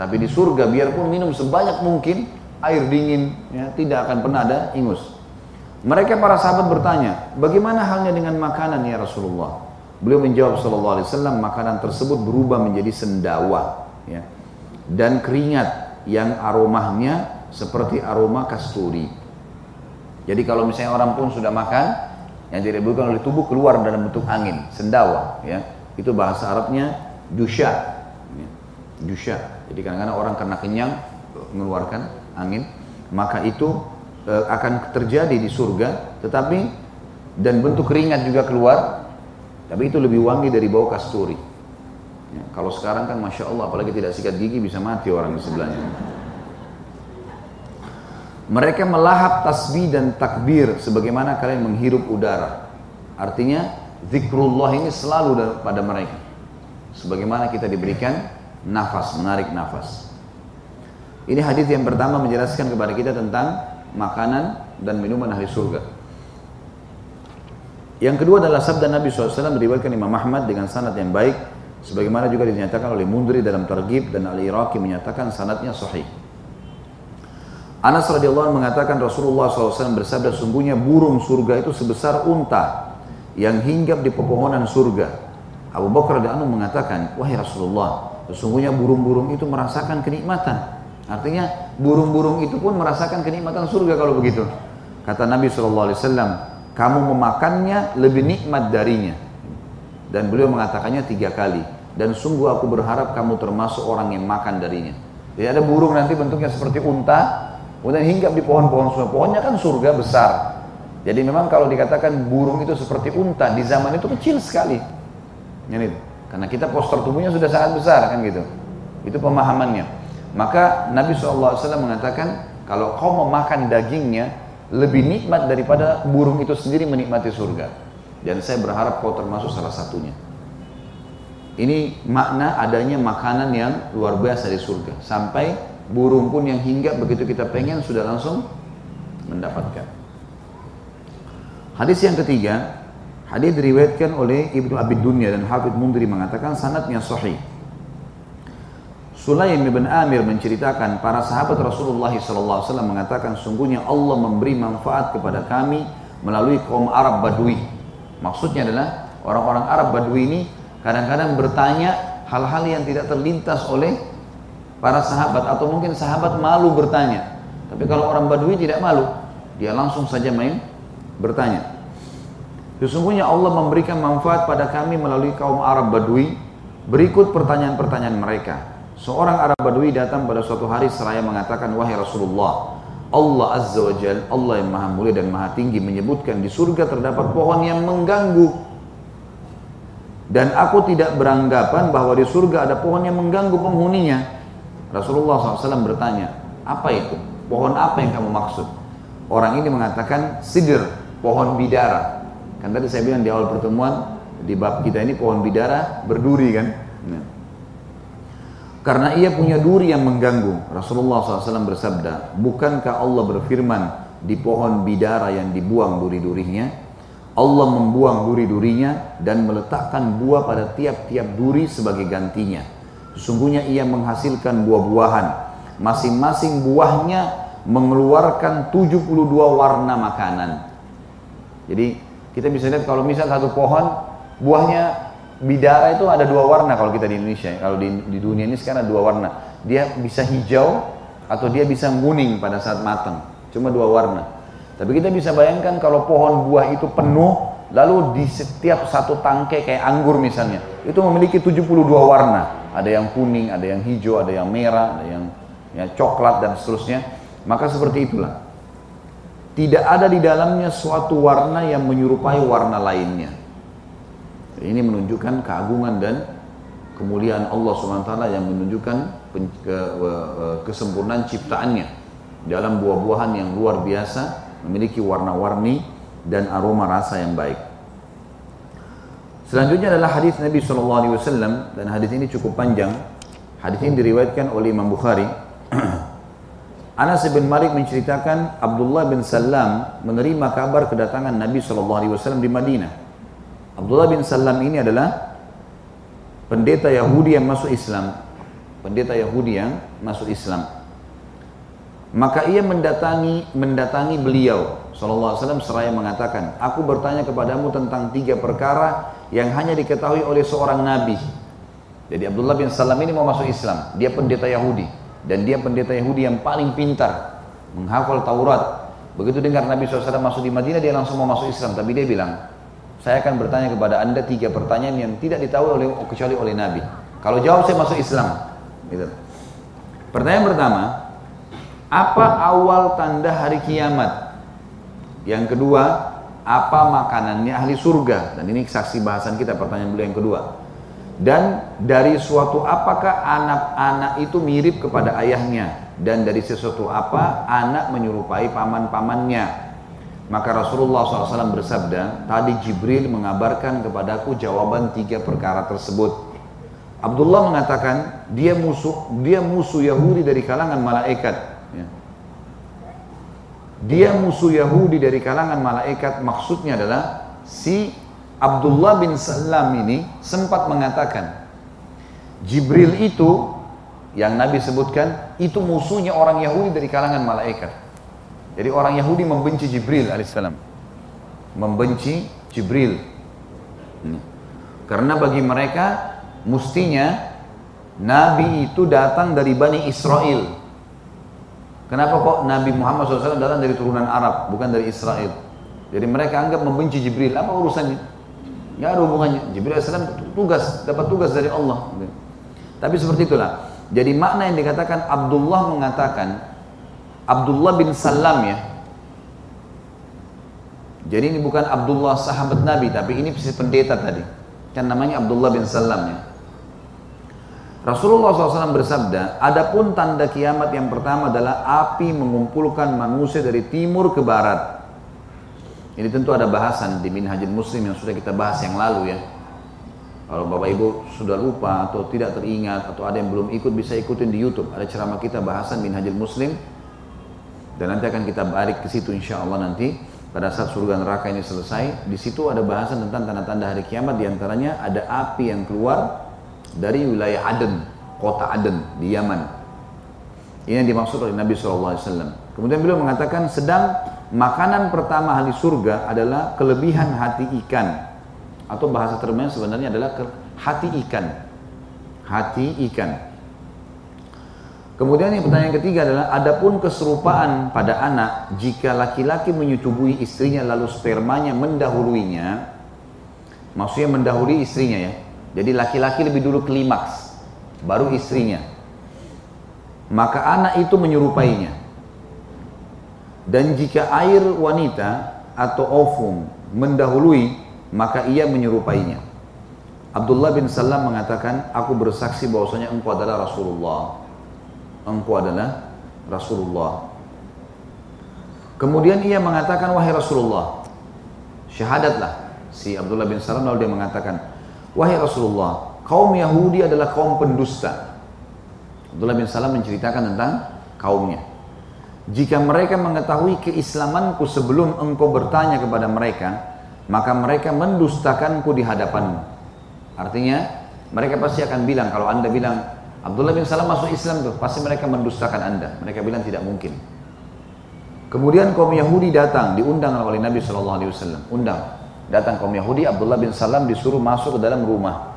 Tapi di surga biarpun minum sebanyak mungkin air dingin ya, tidak akan pernah ada ingus. Mereka para sahabat bertanya, bagaimana halnya dengan makanan ya Rasulullah? Beliau menjawab sallallahu alaihi wasallam, makanan tersebut berubah menjadi sendawa, ya. dan keringat yang aromanya seperti aroma kasturi. Jadi kalau misalnya orang pun sudah makan, yang direbutkan oleh tubuh keluar dalam bentuk angin, sendawa, ya. Itu bahasa Arabnya dusya. Ya. Dusya. Jadi kadang-kadang orang karena kenyang mengeluarkan angin, maka itu e, akan terjadi di surga, tetapi dan bentuk keringat juga keluar, tapi itu lebih wangi dari bau kasturi. Ya, kalau sekarang kan masya Allah, apalagi tidak sikat gigi bisa mati orang di sebelahnya. Mereka melahap tasbih dan takbir sebagaimana kalian menghirup udara. Artinya zikrullah ini selalu pada mereka. Sebagaimana kita diberikan nafas, menarik nafas. Ini hadis yang pertama menjelaskan kepada kita tentang makanan dan minuman ahli surga. Yang kedua adalah sabda Nabi SAW diriwayatkan Imam Ahmad dengan sanad yang baik. Sebagaimana juga dinyatakan oleh Mundri dalam Targhib dan Al-Iraqi menyatakan sanadnya sahih. Anas radhiyallahu anhu mengatakan Rasulullah SAW bersabda sungguhnya burung surga itu sebesar unta yang hinggap di pepohonan surga. Abu Bakar radhiyallahu mengatakan, wahai Rasulullah, sesungguhnya burung-burung itu merasakan kenikmatan. Artinya burung-burung itu pun merasakan kenikmatan surga kalau begitu. Kata Nabi SAW, kamu memakannya lebih nikmat darinya. Dan beliau mengatakannya tiga kali. Dan sungguh aku berharap kamu termasuk orang yang makan darinya. Jadi ada burung nanti bentuknya seperti unta, Kemudian hinggap di pohon-pohon surga. Pohonnya kan surga besar. Jadi memang kalau dikatakan burung itu seperti unta di zaman itu kecil sekali. Karena kita poster tubuhnya sudah sangat besar kan gitu. Itu pemahamannya. Maka Nabi SAW mengatakan kalau kau memakan dagingnya lebih nikmat daripada burung itu sendiri menikmati surga. Dan saya berharap kau termasuk salah satunya. Ini makna adanya makanan yang luar biasa di surga. Sampai burung pun yang hinggap begitu kita pengen sudah langsung mendapatkan. Hadis yang ketiga, hadis diriwayatkan oleh Ibnu Abi Dunya dan Hafidh Mundri mengatakan sanadnya sahih. Sulaim bin Amir menceritakan para sahabat Rasulullah SAW mengatakan sungguhnya Allah memberi manfaat kepada kami melalui kaum Arab Badui. Maksudnya adalah orang-orang Arab Badui ini kadang-kadang bertanya hal-hal yang tidak terlintas oleh para sahabat atau mungkin sahabat malu bertanya. Tapi kalau orang Badui tidak malu, dia langsung saja main bertanya. Sesungguhnya Allah memberikan manfaat pada kami melalui kaum Arab Badui. Berikut pertanyaan-pertanyaan mereka. Seorang Arab Badui datang pada suatu hari seraya mengatakan, Wahai Rasulullah, Allah Azza wa Jal, Allah yang maha mulia dan maha tinggi menyebutkan di surga terdapat pohon yang mengganggu. Dan aku tidak beranggapan bahwa di surga ada pohon yang mengganggu penghuninya. Rasulullah SAW bertanya, apa itu? Pohon apa yang kamu maksud? Orang ini mengatakan sidir, pohon bidara. Kan tadi saya bilang di awal pertemuan, di bab kita ini pohon bidara berduri kan. Nah. Karena ia punya duri yang mengganggu. Rasulullah SAW bersabda, bukankah Allah berfirman di pohon bidara yang dibuang duri-durinya? Allah membuang duri-durinya dan meletakkan buah pada tiap-tiap duri sebagai gantinya. Sesungguhnya ia menghasilkan buah-buahan. Masing-masing buahnya mengeluarkan 72 warna makanan. Jadi kita bisa lihat kalau misal satu pohon buahnya bidara itu ada dua warna kalau kita di Indonesia. Kalau di, di dunia ini sekarang ada dua warna. Dia bisa hijau atau dia bisa kuning pada saat matang. Cuma dua warna. Tapi kita bisa bayangkan kalau pohon buah itu penuh, lalu di setiap satu tangkai kayak anggur misalnya, itu memiliki 72 warna ada yang kuning, ada yang hijau, ada yang merah, ada yang ya, coklat dan seterusnya. Maka seperti itulah. Tidak ada di dalamnya suatu warna yang menyerupai warna lainnya. Ini menunjukkan keagungan dan kemuliaan Allah SWT yang menunjukkan ke, kesempurnaan ciptaannya dalam buah-buahan yang luar biasa memiliki warna-warni dan aroma rasa yang baik. Selanjutnya adalah hadis Nabi SAW dan hadis ini cukup panjang. Hadis ini diriwayatkan oleh Imam Bukhari. Anas bin Malik menceritakan Abdullah bin Salam menerima kabar kedatangan Nabi SAW di Madinah. Abdullah bin Salam ini adalah pendeta Yahudi yang masuk Islam. Pendeta Yahudi yang masuk Islam. Maka ia mendatangi mendatangi beliau SAW seraya mengatakan, Aku bertanya kepadamu tentang tiga perkara yang hanya diketahui oleh seorang nabi. Jadi Abdullah bin Salam ini mau masuk Islam. Dia pendeta Yahudi. Dan dia pendeta Yahudi yang paling pintar. Menghafal Taurat. Begitu dengar Nabi SAW masuk di Madinah, dia langsung mau masuk Islam. Tapi dia bilang, saya akan bertanya kepada anda tiga pertanyaan yang tidak ditahu oleh kecuali oleh Nabi. Kalau jawab saya masuk Islam. Gitu. Pertanyaan pertama, apa awal tanda hari kiamat? Yang kedua, apa makanannya ahli surga? Dan ini saksi bahasan kita pertanyaan beliau yang kedua. Dan dari suatu apakah anak-anak itu mirip kepada ayahnya? Dan dari sesuatu apa anak menyerupai paman-pamannya? Maka Rasulullah SAW bersabda, tadi Jibril mengabarkan kepadaku jawaban tiga perkara tersebut. Abdullah mengatakan dia musuh dia musuh Yahudi dari kalangan malaikat. Ya. Dia musuh Yahudi dari kalangan malaikat maksudnya adalah si Abdullah bin Salam ini sempat mengatakan Jibril itu yang Nabi sebutkan itu musuhnya orang Yahudi dari kalangan malaikat. Jadi orang Yahudi membenci Jibril alaihissalam. Membenci Jibril. Karena bagi mereka mestinya Nabi itu datang dari Bani Israel Kenapa kok Nabi Muhammad SAW datang dari turunan Arab, bukan dari Israel? Jadi mereka anggap membenci Jibril. Apa urusannya? Nggak ada hubungannya. Jibril AS tugas, dapat tugas dari Allah. Tapi seperti itulah. Jadi makna yang dikatakan Abdullah mengatakan Abdullah bin Salam ya. Jadi ini bukan Abdullah sahabat Nabi, tapi ini pendeta tadi. Kan namanya Abdullah bin Salam ya. Rasulullah SAW bersabda, adapun tanda kiamat yang pertama adalah api mengumpulkan manusia dari timur ke barat. Ini tentu ada bahasan di Minhajul Muslim yang sudah kita bahas yang lalu ya. Kalau Bapak Ibu sudah lupa atau tidak teringat atau ada yang belum ikut bisa ikutin di YouTube. Ada ceramah kita bahasan Minhajul Muslim dan nanti akan kita balik ke situ insya Allah nanti pada saat surga neraka ini selesai. Di situ ada bahasan tentang tanda-tanda hari kiamat di antaranya ada api yang keluar dari wilayah Aden, kota Aden di Yaman. Ini yang dimaksud oleh Nabi SAW. Kemudian beliau mengatakan sedang makanan pertama ahli surga adalah kelebihan hati ikan. Atau bahasa termnya sebenarnya adalah hati ikan. Hati ikan. Kemudian yang pertanyaan ketiga adalah adapun keserupaan pada anak jika laki-laki menyetubui istrinya lalu spermanya mendahuluinya maksudnya mendahului istrinya ya jadi laki-laki lebih dulu klimaks, baru istrinya. Maka anak itu menyerupainya. Dan jika air wanita atau ovum mendahului, maka ia menyerupainya. Abdullah bin Salam mengatakan, aku bersaksi bahwasanya engkau adalah Rasulullah. Engkau adalah Rasulullah. Kemudian ia mengatakan, wahai Rasulullah, syahadatlah. Si Abdullah bin Salam lalu dia mengatakan, Wahai Rasulullah, kaum Yahudi adalah kaum pendusta. Abdullah bin Salam menceritakan tentang kaumnya. Jika mereka mengetahui keislamanku sebelum engkau bertanya kepada mereka, maka mereka mendustakanku di hadapanmu. Artinya, mereka pasti akan bilang, kalau anda bilang, Abdullah bin Salam masuk Islam tuh, pasti mereka mendustakan anda. Mereka bilang tidak mungkin. Kemudian kaum Yahudi datang, diundang oleh Nabi SAW. Undang, datang kaum Yahudi, Abdullah bin Salam disuruh masuk ke dalam rumah.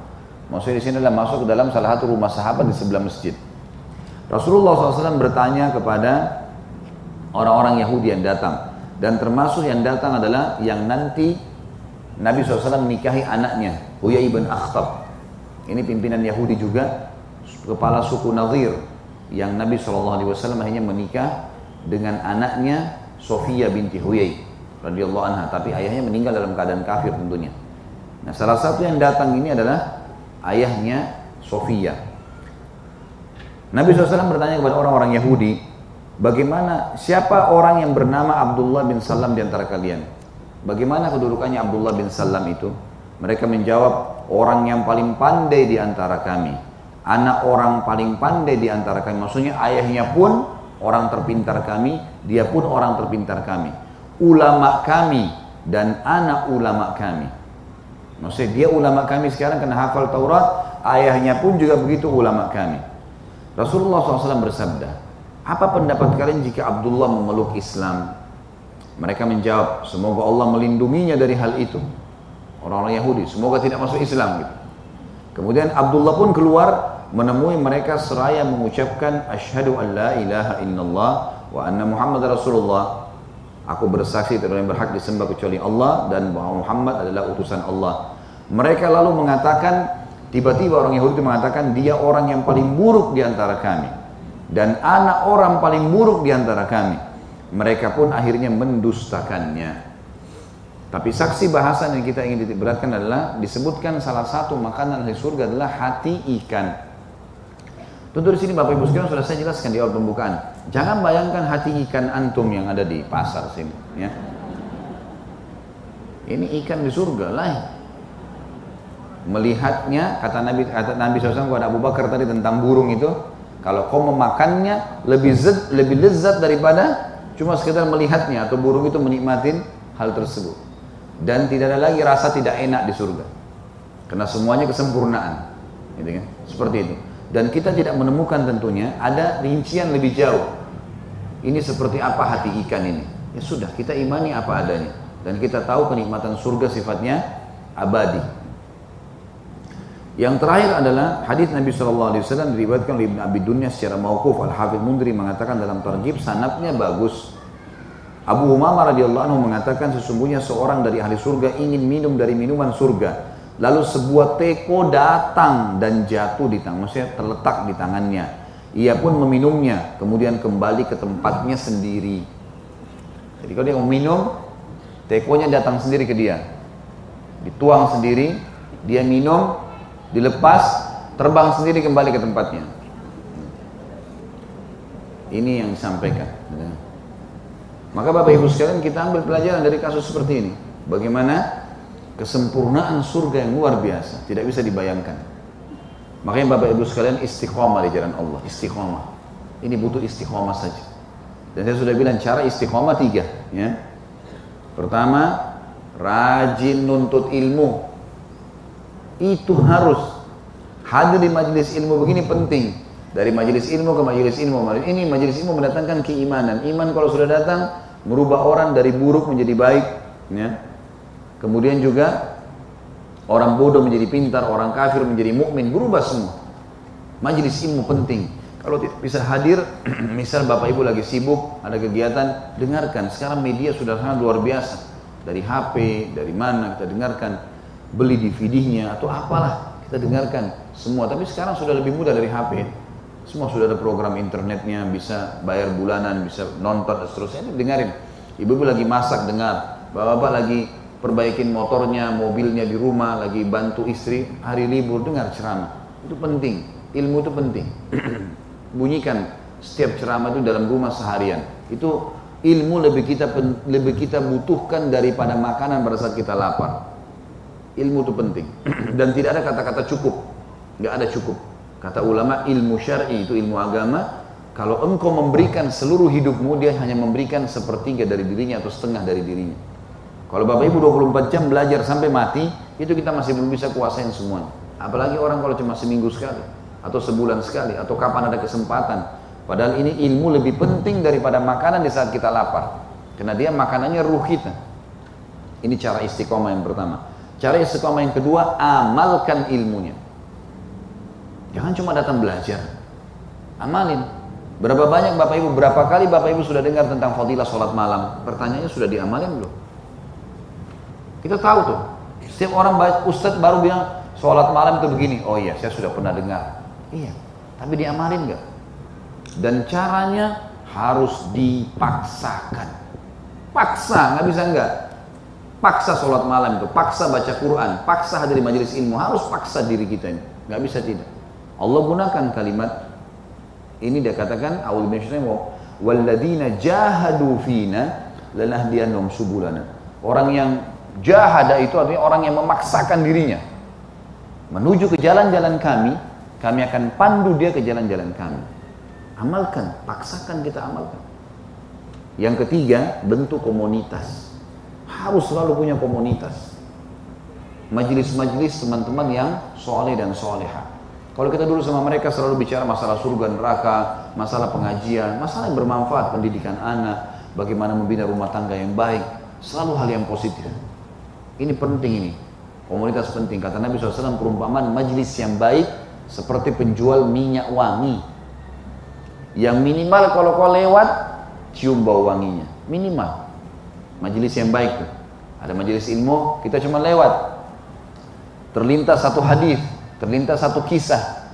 Maksudnya di sini adalah masuk ke dalam salah satu rumah sahabat di sebelah masjid. Rasulullah SAW bertanya kepada orang-orang Yahudi yang datang. Dan termasuk yang datang adalah yang nanti Nabi SAW menikahi anaknya, Huyai bin Akhtab. Ini pimpinan Yahudi juga, kepala suku Nazir. Yang Nabi SAW akhirnya menikah dengan anaknya Sofia binti Huyai radhiyallahu anha, tapi ayahnya meninggal dalam keadaan kafir tentunya. Nah, salah satu yang datang ini adalah ayahnya Sofia. Nabi SAW bertanya kepada orang-orang Yahudi, bagaimana siapa orang yang bernama Abdullah bin Salam di antara kalian? Bagaimana kedudukannya Abdullah bin Salam itu? Mereka menjawab, orang yang paling pandai di antara kami. Anak orang paling pandai di antara kami. Maksudnya ayahnya pun orang terpintar kami, dia pun orang terpintar kami ulama kami dan anak ulama kami. Maksudnya dia ulama kami sekarang kena hafal Taurat, ayahnya pun juga begitu ulama kami. Rasulullah SAW bersabda, apa pendapat kalian jika Abdullah memeluk Islam? Mereka menjawab, semoga Allah melindunginya dari hal itu. Orang-orang Yahudi, semoga tidak masuk Islam gitu. Kemudian Abdullah pun keluar menemui mereka seraya mengucapkan asyhadu an la ilaha illallah wa anna Muhammad Rasulullah. Aku bersaksi tidak yang berhak disembah kecuali Allah dan bahwa Muhammad adalah utusan Allah. Mereka lalu mengatakan Tiba-tiba orang Yahudi mengatakan dia orang yang paling buruk di antara kami. Dan anak orang paling buruk di antara kami. Mereka pun akhirnya mendustakannya. Tapi saksi bahasan yang kita ingin titik beratkan adalah disebutkan salah satu makanan dari surga adalah hati ikan. Tentu di sini Bapak Ibu sekalian sudah saya jelaskan di awal pembukaan. Jangan bayangkan hati ikan antum yang ada di pasar sini, ya. Ini ikan di surga lah melihatnya kata Nabi kata Nabi SAW kepada Abu Bakar tadi tentang burung itu kalau kau memakannya lebih zat, lebih lezat daripada cuma sekedar melihatnya atau burung itu menikmatin hal tersebut. Dan tidak ada lagi rasa tidak enak di surga. Karena semuanya kesempurnaan. Gitu kan? Seperti itu. Dan kita tidak menemukan tentunya ada rincian lebih jauh. Ini seperti apa hati ikan ini? Ya sudah kita imani apa adanya. Dan kita tahu kenikmatan surga sifatnya abadi yang terakhir adalah hadis Nabi Shallallahu Alaihi Wasallam diriwayatkan oleh Ibn Abi Dunya secara mauquf Al Hafidh Mundri mengatakan dalam tarjib sanatnya bagus. Abu Umamah radhiyallahu anhu mengatakan sesungguhnya seorang dari ahli surga ingin minum dari minuman surga. Lalu sebuah teko datang dan jatuh di tangan, maksudnya terletak di tangannya. Ia pun meminumnya, kemudian kembali ke tempatnya sendiri. Jadi kalau dia mau minum, tekonya datang sendiri ke dia. Dituang sendiri, dia minum, dilepas, terbang sendiri kembali ke tempatnya. Ini yang disampaikan. Maka Bapak Ibu sekalian kita ambil pelajaran dari kasus seperti ini. Bagaimana kesempurnaan surga yang luar biasa, tidak bisa dibayangkan. Makanya Bapak Ibu sekalian istiqomah di jalan Allah, istiqomah. Ini butuh istiqomah saja. Dan saya sudah bilang cara istiqomah tiga. Ya. Pertama, rajin nuntut ilmu, itu harus hadir di majelis ilmu begini penting. Dari majelis ilmu ke majelis ilmu. Ini majelis ilmu mendatangkan keimanan. Iman kalau sudah datang merubah orang dari buruk menjadi baik. Ya. Kemudian juga orang bodoh menjadi pintar, orang kafir menjadi mukmin, berubah semua. Majelis ilmu penting. Kalau tidak bisa hadir, misal Bapak Ibu lagi sibuk, ada kegiatan, dengarkan. Sekarang media sudah sangat luar biasa. Dari HP, dari mana kita dengarkan beli DVD-nya atau apalah kita dengarkan semua. Tapi sekarang sudah lebih mudah dari HP. Semua sudah ada program internetnya, bisa bayar bulanan, bisa nonton dan seterusnya. Dengarin. Ibu-ibu lagi masak dengar, bapak-bapak lagi perbaikin motornya, mobilnya di rumah, lagi bantu istri hari libur dengar ceramah. Itu penting. Ilmu itu penting. Bunyikan setiap ceramah itu dalam rumah seharian. Itu ilmu lebih kita lebih kita butuhkan daripada makanan pada saat kita lapar ilmu itu penting. Dan tidak ada kata-kata cukup. Nggak ada cukup. Kata ulama ilmu syar'i itu ilmu agama. Kalau engkau memberikan seluruh hidupmu dia hanya memberikan sepertiga dari dirinya atau setengah dari dirinya. Kalau bapak ibu 24 jam belajar sampai mati itu kita masih belum bisa kuasain semuanya. Apalagi orang kalau cuma seminggu sekali atau sebulan sekali atau kapan ada kesempatan. Padahal ini ilmu lebih penting daripada makanan di saat kita lapar. Karena dia makanannya ruh kita. Ini cara istiqomah yang pertama Cara istiqomah yang kedua, amalkan ilmunya. Jangan cuma datang belajar. Amalin. Berapa banyak Bapak Ibu, berapa kali Bapak Ibu sudah dengar tentang fadilah sholat malam? Pertanyaannya sudah diamalin belum? Kita tahu tuh. Setiap orang ustadz baru bilang sholat malam itu begini. Oh iya, saya sudah pernah dengar. Iya, tapi diamalin nggak? Dan caranya harus dipaksakan. Paksa, nggak bisa nggak. Paksa sholat malam itu, paksa baca Quran, paksa hadir majelis ilmu, harus paksa diri kita ini. Nggak bisa tidak. Allah gunakan kalimat ini dia katakan awal waladina jahadu fina lanahdiyannahum subulana. Orang yang jahada itu artinya orang yang memaksakan dirinya menuju ke jalan-jalan kami, kami akan pandu dia ke jalan-jalan kami. Amalkan, paksakan kita amalkan. Yang ketiga, bentuk komunitas harus selalu punya komunitas. Majelis-majelis teman-teman yang soleh dan soleha. Kalau kita dulu sama mereka selalu bicara masalah surga neraka, masalah pengajian, masalah yang bermanfaat, pendidikan anak, bagaimana membina rumah tangga yang baik, selalu hal yang positif. Ini penting ini. Komunitas penting. Kata Nabi SAW perumpamaan majlis yang baik seperti penjual minyak wangi. Yang minimal kalau kau lewat cium bau wanginya. Minimal. Majlis yang baik tuh. Ada majelis ilmu, kita cuma lewat. Terlintas satu hadis, terlintas satu kisah.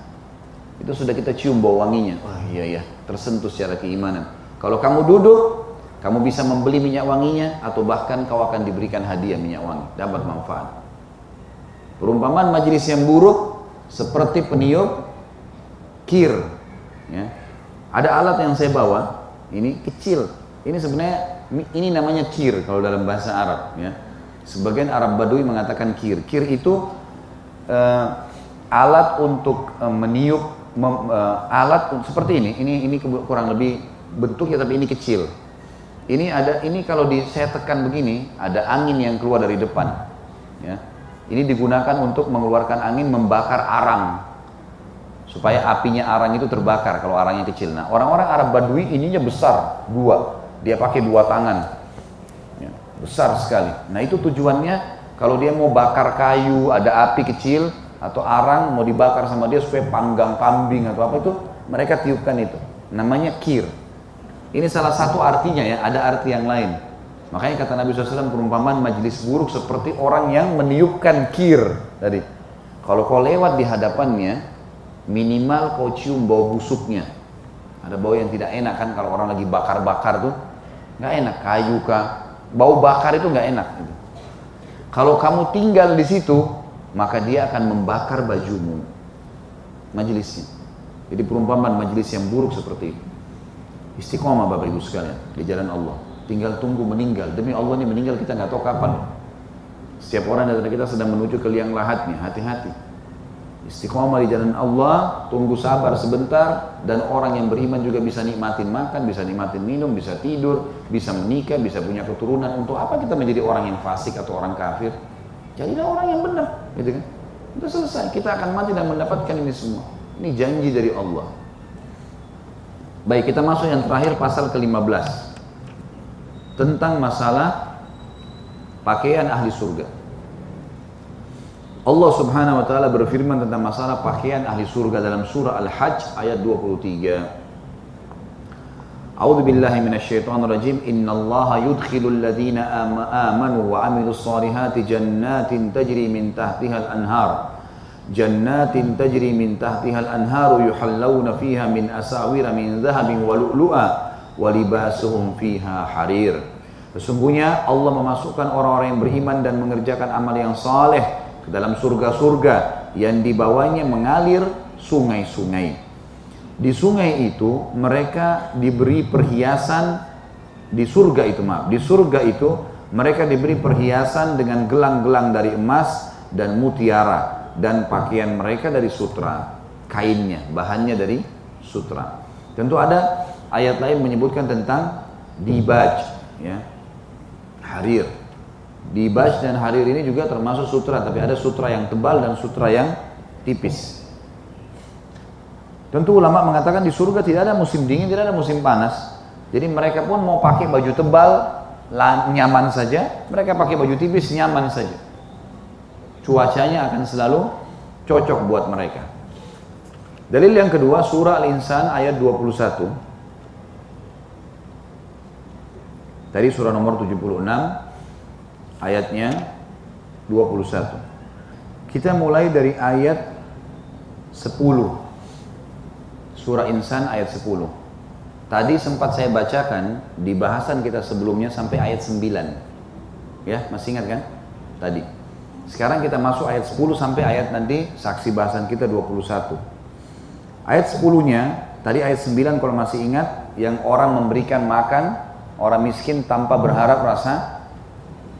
Itu sudah kita cium bau wanginya. Wah iya iya, tersentuh secara keimanan. Kalau kamu duduk, kamu bisa membeli minyak wanginya atau bahkan kau akan diberikan hadiah minyak wangi, dapat manfaat. Perumpamaan majelis yang buruk seperti peniup kir. Ya. Ada alat yang saya bawa, ini kecil. Ini sebenarnya ini namanya kir kalau dalam bahasa Arab ya. Sebagian Arab Badui mengatakan kir. Kir itu uh, alat untuk uh, meniup mem, uh, alat seperti ini. Ini ini kurang lebih bentuknya tapi ini kecil. Ini ada ini kalau di saya tekan begini ada angin yang keluar dari depan. Ya. Ini digunakan untuk mengeluarkan angin membakar arang supaya apinya arang itu terbakar kalau arangnya kecil. Nah orang-orang Arab Badui ininya besar dua dia pakai dua tangan. Ya, besar sekali. Nah itu tujuannya kalau dia mau bakar kayu, ada api kecil atau arang mau dibakar sama dia supaya panggang kambing atau apa itu, mereka tiupkan itu. Namanya kir. Ini salah satu artinya ya, ada arti yang lain. Makanya kata Nabi SAW perumpamaan majelis buruk seperti orang yang meniupkan kir tadi. Kalau kau lewat di hadapannya, minimal kau cium bau busuknya. Ada bau yang tidak enak kan kalau orang lagi bakar-bakar tuh nggak enak. Kayu kah? Bau bakar itu nggak enak gitu. kalau kamu tinggal di situ maka dia akan membakar bajumu. Majelisnya jadi perumpamaan majelis yang buruk seperti itu istiqomah bapak ibu sekalian di jalan Allah. Tinggal tunggu meninggal. Demi Allah ini meninggal kita nggak tahu kapan. Setiap orang dari kita sedang menuju ke liang lahatnya. Hati-hati Istiqomah di jalan Allah, tunggu sabar sebentar dan orang yang beriman juga bisa nikmatin makan, bisa nikmatin minum, bisa tidur, bisa menikah, bisa punya keturunan. Untuk apa kita menjadi orang yang fasik atau orang kafir? Jadilah orang yang benar, gitu kan? Itu selesai, kita akan mati dan mendapatkan ini semua. Ini janji dari Allah. Baik, kita masuk yang terakhir pasal ke-15. Tentang masalah pakaian ahli surga. Allah Subhanahu wa taala berfirman tentang masalah pakaian ahli surga dalam surah Al-Hajj ayat 23. A'udzu billahi minasyaitonir rajim. Innallaha yudkhilul ladzina amanu wa 'amilus solihati jannatin tajri min tahtiha al-anhar. Jannatin tajri min tahtiha al-anharu yuhallawna fiha min asawira min dhahabin wa lu'lu'a wa libasuhum fiha harir. Sesungguhnya Allah memasukkan orang-orang yang beriman dan mengerjakan amal yang saleh dalam surga-surga yang di bawahnya mengalir sungai-sungai. Di sungai itu mereka diberi perhiasan di surga itu maaf, di surga itu mereka diberi perhiasan dengan gelang-gelang dari emas dan mutiara dan pakaian mereka dari sutra, kainnya, bahannya dari sutra. Tentu ada ayat lain menyebutkan tentang dibaj, ya, harir. Di baj dan harir ini juga termasuk sutra, tapi ada sutra yang tebal dan sutra yang tipis. Tentu ulama mengatakan di surga tidak ada musim dingin, tidak ada musim panas. Jadi mereka pun mau pakai baju tebal, nyaman saja. Mereka pakai baju tipis, nyaman saja. Cuacanya akan selalu cocok buat mereka. Dalil yang kedua, surah Al-Insan ayat 21. Tadi surah nomor 76, ayatnya 21. Kita mulai dari ayat 10. Surah Insan ayat 10. Tadi sempat saya bacakan di bahasan kita sebelumnya sampai ayat 9. Ya, masih ingat kan? Tadi. Sekarang kita masuk ayat 10 sampai ayat nanti saksi bahasan kita 21. Ayat 10-nya, tadi ayat 9 kalau masih ingat, yang orang memberikan makan orang miskin tanpa berharap rasa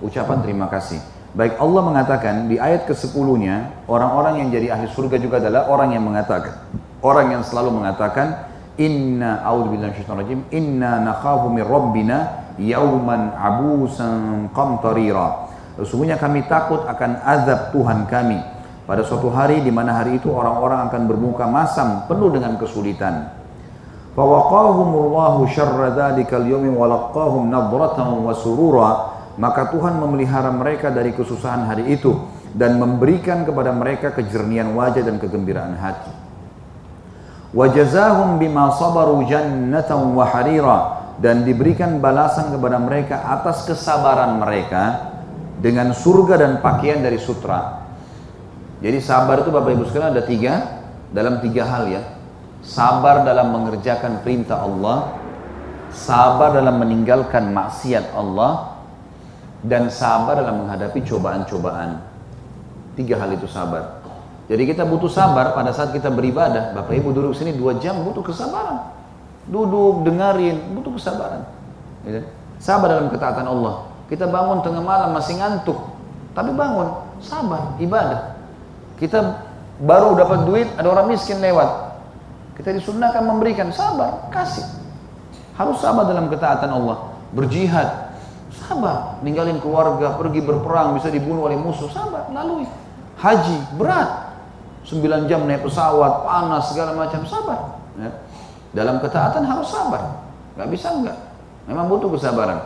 ucapan terima kasih. Baik Allah mengatakan di ayat ke-10-nya, orang-orang yang jadi ahli surga juga adalah orang yang mengatakan, orang yang selalu mengatakan, Inna rajim, inna nakhafu min rabbina yauman abusan qamtarira. Sesungguhnya kami takut akan azab Tuhan kami pada suatu hari di mana hari itu orang-orang akan bermuka masam penuh dengan kesulitan. Fawaqahumullahu syarra dzalikal yawmi wa laqahum nadratan wa surura maka Tuhan memelihara mereka dari kesusahan hari itu dan memberikan kepada mereka kejernihan wajah dan kegembiraan hati. Wajazahum bima sabaru jannatan wa harira dan diberikan balasan kepada mereka atas kesabaran mereka dengan surga dan pakaian dari sutra. Jadi sabar itu Bapak Ibu sekalian ada tiga dalam tiga hal ya. Sabar dalam mengerjakan perintah Allah, sabar dalam meninggalkan maksiat Allah, dan sabar dalam menghadapi cobaan-cobaan. Tiga hal itu sabar. Jadi kita butuh sabar pada saat kita beribadah. Bapak Ibu duduk sini dua jam butuh kesabaran. Duduk, dengarin, butuh kesabaran. Gitu. Sabar dalam ketaatan Allah. Kita bangun tengah malam masih ngantuk. Tapi bangun, sabar, ibadah. Kita baru dapat duit, ada orang miskin lewat. Kita disunahkan memberikan, sabar, kasih. Harus sabar dalam ketaatan Allah. Berjihad, sabar. Ninggalin keluarga, pergi berperang, bisa dibunuh oleh musuh, sabar, lalui. Haji, berat, 9 jam naik pesawat, panas segala macam, sabar. Ya. Dalam ketaatan harus sabar. Gak bisa enggak. Memang butuh kesabaran.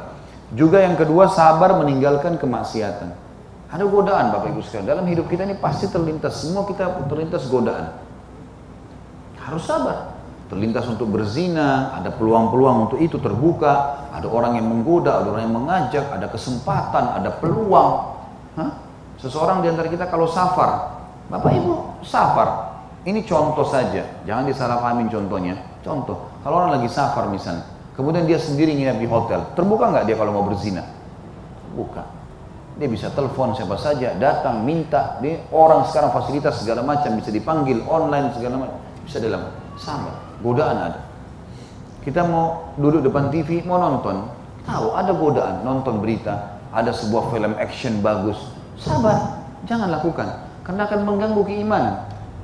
Juga yang kedua sabar meninggalkan kemaksiatan. Ada godaan Bapak Ibu sekalian. Dalam hidup kita ini pasti terlintas. Semua kita terlintas godaan. Harus sabar. Terlintas untuk berzina, ada peluang-peluang untuk itu terbuka. Ada orang yang menggoda, ada orang yang mengajak, ada kesempatan, ada peluang. Hah? Seseorang di antara kita kalau safar, Bapak Ibu safar, ini contoh saja, jangan disalahpahamin contohnya. Contoh, kalau orang lagi safar misalnya, kemudian dia sendiri nginap di hotel, terbuka nggak dia kalau mau berzina? Buka. Dia bisa telepon siapa saja, datang, minta. Dia orang sekarang fasilitas segala macam bisa dipanggil online segala macam, bisa dalam sama. Godaan ada. Kita mau duduk depan TV, mau nonton, tahu ada godaan, nonton berita, ada sebuah film action bagus, sabar, jangan lakukan karena akan mengganggu keimanan.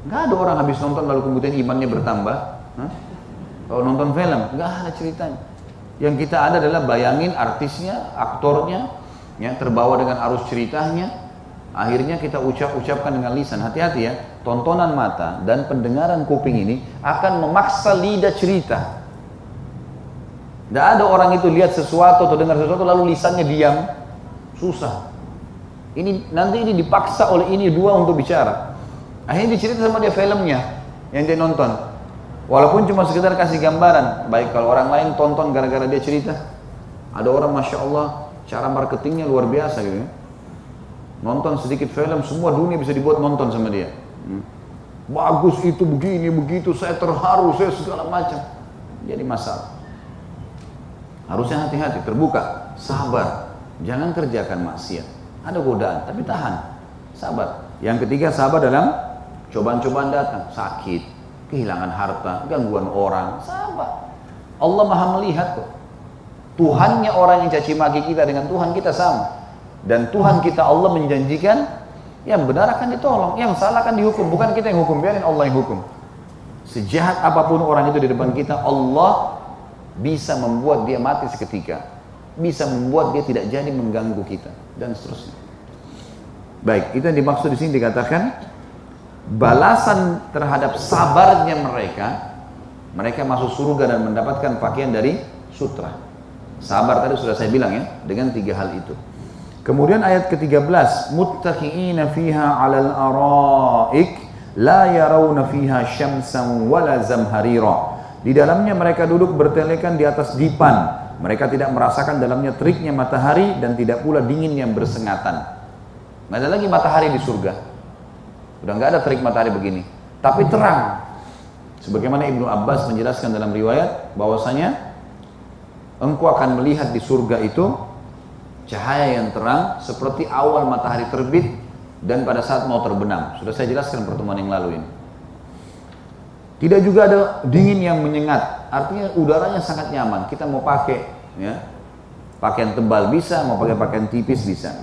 Gak ada orang habis nonton lalu kemudian imannya bertambah. Hah? Kalau nonton film, gak ada ceritanya. Yang kita ada adalah bayangin artisnya, aktornya, ya terbawa dengan arus ceritanya. Akhirnya kita ucap-ucapkan dengan lisan. Hati-hati ya, tontonan mata dan pendengaran kuping ini akan memaksa lidah cerita. Tidak ada orang itu lihat sesuatu atau dengar sesuatu lalu lisannya diam. Susah. Ini nanti ini dipaksa oleh ini dua untuk bicara. Akhirnya dicerita sama dia filmnya yang dia nonton. Walaupun cuma sekedar kasih gambaran, baik kalau orang lain tonton gara-gara dia cerita. Ada orang masya Allah cara marketingnya luar biasa gitu. Ya. Nonton sedikit film, semua dunia bisa dibuat nonton sama dia. Bagus itu begini begitu, saya terharu, saya segala macam. Jadi masalah. Harusnya hati-hati, terbuka, sabar, jangan kerjakan maksiat. Ada godaan, tapi tahan. Sabar. Yang ketiga sabar dalam cobaan-cobaan datang. Sakit, kehilangan harta, gangguan orang. Sabar. Allah maha melihat kok. Tuhannya orang yang caci maki kita dengan Tuhan kita sama. Dan Tuhan kita Allah menjanjikan yang benar akan ditolong, yang salah akan dihukum. Bukan kita yang hukum, biarin Allah yang hukum. Sejahat apa pun orang itu di depan kita, Allah bisa membuat dia mati seketika. Bisa membuat dia tidak jadi mengganggu kita dan seterusnya. Baik, itu yang dimaksud di sini dikatakan balasan terhadap sabarnya mereka, mereka masuk surga dan mendapatkan pakaian dari sutra. Sabar tadi sudah saya bilang ya, dengan tiga hal itu. Kemudian ayat ke-13, muttaqiina fiha 'alal araik la yarawna fiha syamsan wala zamharira. Di dalamnya mereka duduk bertelekan di atas dipan. Mereka tidak merasakan dalamnya teriknya matahari dan tidak pula dingin yang bersengatan. Nggak ada lagi matahari di surga. Udah nggak ada terik matahari begini. Tapi terang. Sebagaimana Ibnu Abbas menjelaskan dalam riwayat bahwasanya engkau akan melihat di surga itu cahaya yang terang seperti awal matahari terbit dan pada saat mau terbenam. Sudah saya jelaskan pertemuan yang lalu ini. Tidak juga ada dingin yang menyengat. Artinya udaranya sangat nyaman. Kita mau pakai ya, pakaian tebal bisa, mau pakai pakaian tipis bisa.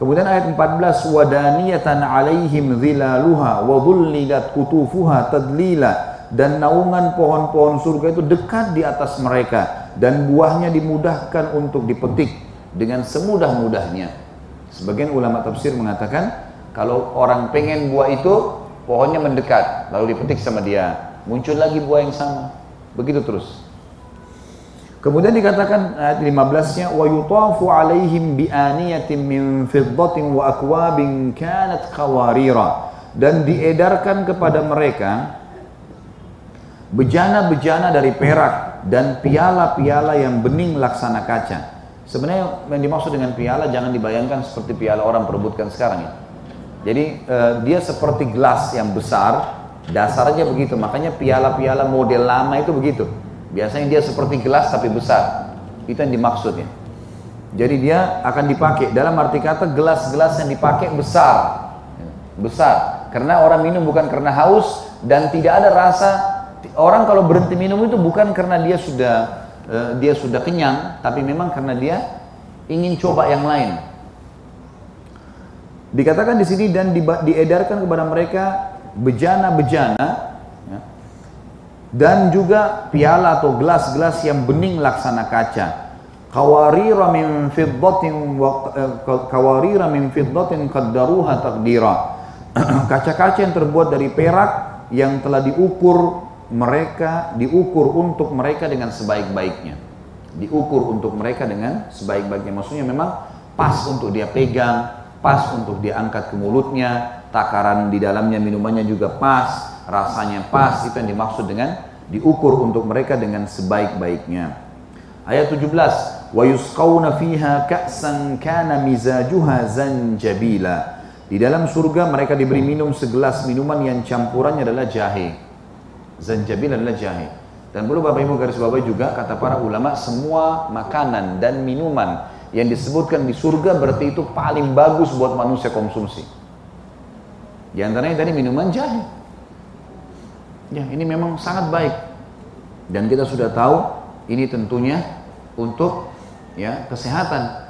Kemudian ayat 14 wadaniyatan alaihim zilaluha wa dhullilat kutufuha tadlila dan naungan pohon-pohon surga itu dekat di atas mereka dan buahnya dimudahkan untuk dipetik dengan semudah-mudahnya. Sebagian ulama tafsir mengatakan kalau orang pengen buah itu pohonnya mendekat lalu dipetik sama dia muncul lagi buah yang sama begitu terus Kemudian dikatakan ayat 15-nya wa yutafu alaihim bi aniyatin min fiddatin wa akwabin kanat qawarira dan diedarkan kepada mereka bejana-bejana dari perak dan piala-piala yang bening laksana kaca. Sebenarnya yang dimaksud dengan piala jangan dibayangkan seperti piala orang perebutkan sekarang ya. Jadi eh, dia seperti gelas yang besar, dasarnya begitu. Makanya piala-piala model lama itu begitu Biasanya dia seperti gelas tapi besar. Itu yang dimaksudnya. Jadi dia akan dipakai. Dalam arti kata gelas-gelas yang dipakai besar. Besar. Karena orang minum bukan karena haus dan tidak ada rasa. Orang kalau berhenti minum itu bukan karena dia sudah uh, dia sudah kenyang, tapi memang karena dia ingin coba yang lain. Dikatakan di sini dan di, diedarkan kepada mereka bejana-bejana dan juga piala atau gelas-gelas yang bening laksana kaca kawarira min fiddatin eh, kawarira min fiddatin qaddaruha kaca-kaca yang terbuat dari perak yang telah diukur mereka diukur untuk mereka dengan sebaik-baiknya diukur untuk mereka dengan sebaik-baiknya maksudnya memang pas untuk dia pegang pas untuk dia angkat ke mulutnya takaran di dalamnya minumannya juga pas rasanya pas itu yang dimaksud dengan diukur untuk mereka dengan sebaik-baiknya. Ayat 17, wa yusqawna fiha ka'san kana mizajuha zanjabila. Di dalam surga mereka diberi minum segelas minuman yang campurannya adalah jahe. Zanjabil adalah jahe. Dan perlu Bapak Ibu garis bawahi juga kata para ulama semua makanan dan minuman yang disebutkan di surga berarti itu paling bagus buat manusia konsumsi. Di antaranya tadi minuman jahe. Ya, ini memang sangat baik. Dan kita sudah tahu ini tentunya untuk ya kesehatan.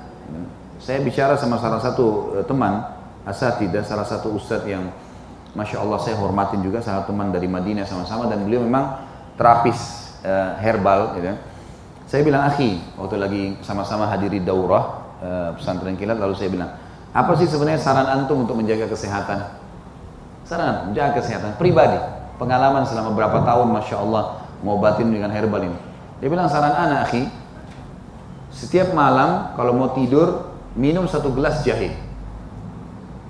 Saya bicara sama salah satu uh, teman asatidah, salah satu ustadz yang masya Allah saya hormatin juga salah teman dari Madinah sama-sama dan beliau memang terapis uh, herbal. Gitu. Saya bilang akhi waktu lagi sama-sama hadiri daurah uh, pesantren kilat lalu saya bilang apa sih sebenarnya saran antum untuk menjaga kesehatan? Saran menjaga kesehatan pribadi pengalaman selama berapa tahun Masya Allah ngobatin dengan herbal ini. Dia bilang saran anak akhi, setiap malam kalau mau tidur minum satu gelas jahe.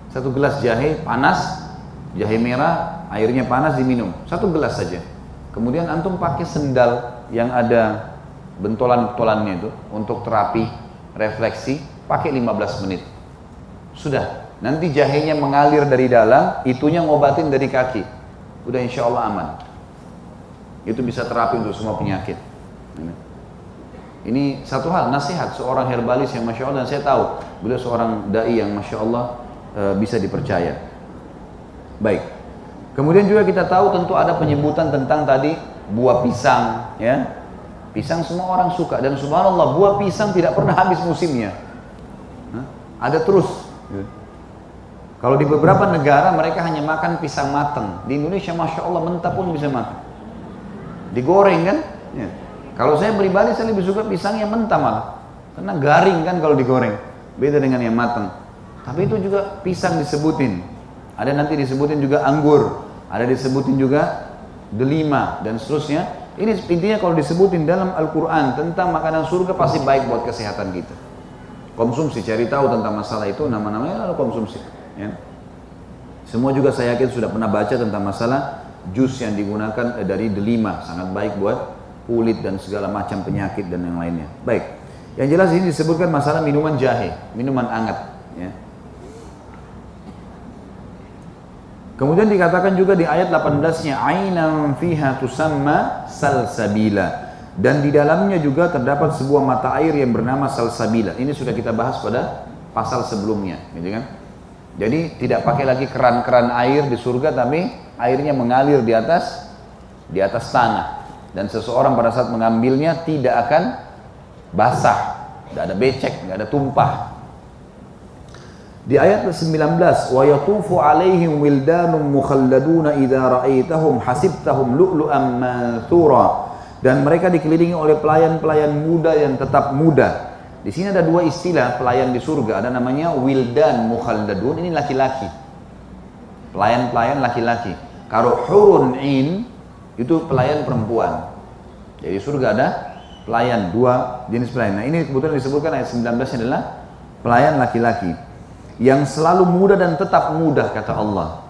Satu gelas jahe panas, jahe merah, airnya panas diminum. Satu gelas saja. Kemudian antum pakai sendal yang ada bentolan-bentolannya itu untuk terapi refleksi, pakai 15 menit. Sudah, nanti jahenya mengalir dari dalam, itunya ngobatin dari kaki udah insya Allah aman. Itu bisa terapi untuk semua penyakit. Ini satu hal nasihat seorang herbalis yang masya Allah dan saya tahu beliau seorang dai yang masya Allah e, bisa dipercaya. Baik. Kemudian juga kita tahu tentu ada penyebutan tentang tadi buah pisang, ya. Pisang semua orang suka dan subhanallah buah pisang tidak pernah habis musimnya. Hah? Ada terus. Ya. Kalau di beberapa negara mereka hanya makan pisang matang. Di Indonesia Masya Allah mentah pun bisa makan. Digoreng kan? Ya. Kalau saya pribadi saya lebih suka pisang yang mentah malah. Karena garing kan kalau digoreng. Beda dengan yang matang. Tapi itu juga pisang disebutin. Ada nanti disebutin juga anggur. Ada disebutin juga delima dan seterusnya. Ini intinya kalau disebutin dalam Al-Quran tentang makanan surga pasti baik buat kesehatan kita. Konsumsi, cari tahu tentang masalah itu, nama-namanya lalu konsumsi. Ya. Semua juga saya yakin sudah pernah baca tentang masalah jus yang digunakan eh, dari delima, sangat baik buat kulit dan segala macam penyakit dan yang lainnya. Baik, yang jelas ini disebutkan masalah minuman jahe, minuman hangat. Ya. Kemudian dikatakan juga di ayat 18-nya ainam fiha tusamma salsabila dan di dalamnya juga terdapat sebuah mata air yang bernama salsabila. Ini sudah kita bahas pada pasal sebelumnya, gitu kan? Jadi tidak pakai lagi keran-keran air di surga tapi airnya mengalir di atas di atas tanah dan seseorang pada saat mengambilnya tidak akan basah, tidak ada becek, tidak ada tumpah. Di ayat 19, wa yatufu alaihim wildanun mukhalladuna idza ra'aitahum hasibtahum lu'lu'an mansura. Dan mereka dikelilingi oleh pelayan-pelayan muda yang tetap muda di sini ada dua istilah pelayan di surga. Ada namanya wildan mukhalladun. Ini laki-laki. Pelayan-pelayan laki-laki. Kalau hurun in itu pelayan perempuan. Jadi surga ada pelayan, dua jenis pelayan. Nah ini kebetulan disebutkan ayat 19 adalah pelayan laki-laki yang selalu muda dan tetap muda kata Allah.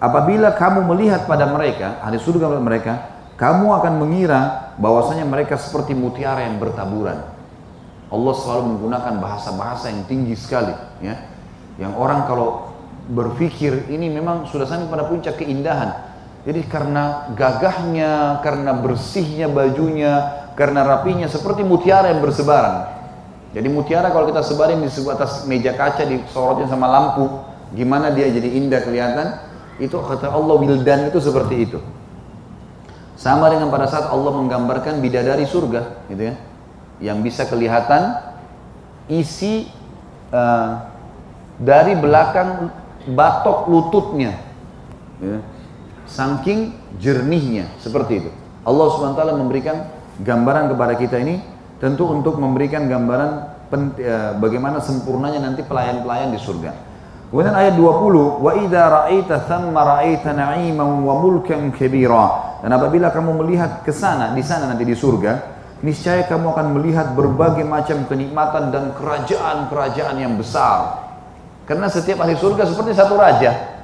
Apabila kamu melihat pada mereka, ahli surga pada mereka, kamu akan mengira bahwasanya mereka seperti mutiara yang bertaburan. Allah selalu menggunakan bahasa-bahasa yang tinggi sekali, ya. Yang orang kalau berpikir ini memang sudah sampai pada puncak keindahan. Jadi karena gagahnya, karena bersihnya bajunya, karena rapinya seperti mutiara yang bersebaran. Jadi mutiara kalau kita sebarin di sebuah atas meja kaca disorotin sama lampu, gimana dia jadi indah kelihatan? Itu kata Allah wildan itu seperti itu. Sama dengan pada saat Allah menggambarkan bidadari surga, gitu ya, yang bisa kelihatan isi uh, dari belakang batok lututnya, ya. saking jernihnya seperti itu. Allah swt memberikan gambaran kepada kita ini tentu untuk memberikan gambaran uh, bagaimana sempurnanya nanti pelayan-pelayan di surga. Kemudian ayat 20, wa idza ra'aita thamma ra'aita na'iman wa mulkan kabira. Dan apabila kamu melihat ke sana, di sana nanti di surga, niscaya kamu akan melihat berbagai macam kenikmatan dan kerajaan-kerajaan yang besar. Karena setiap ahli surga seperti satu raja.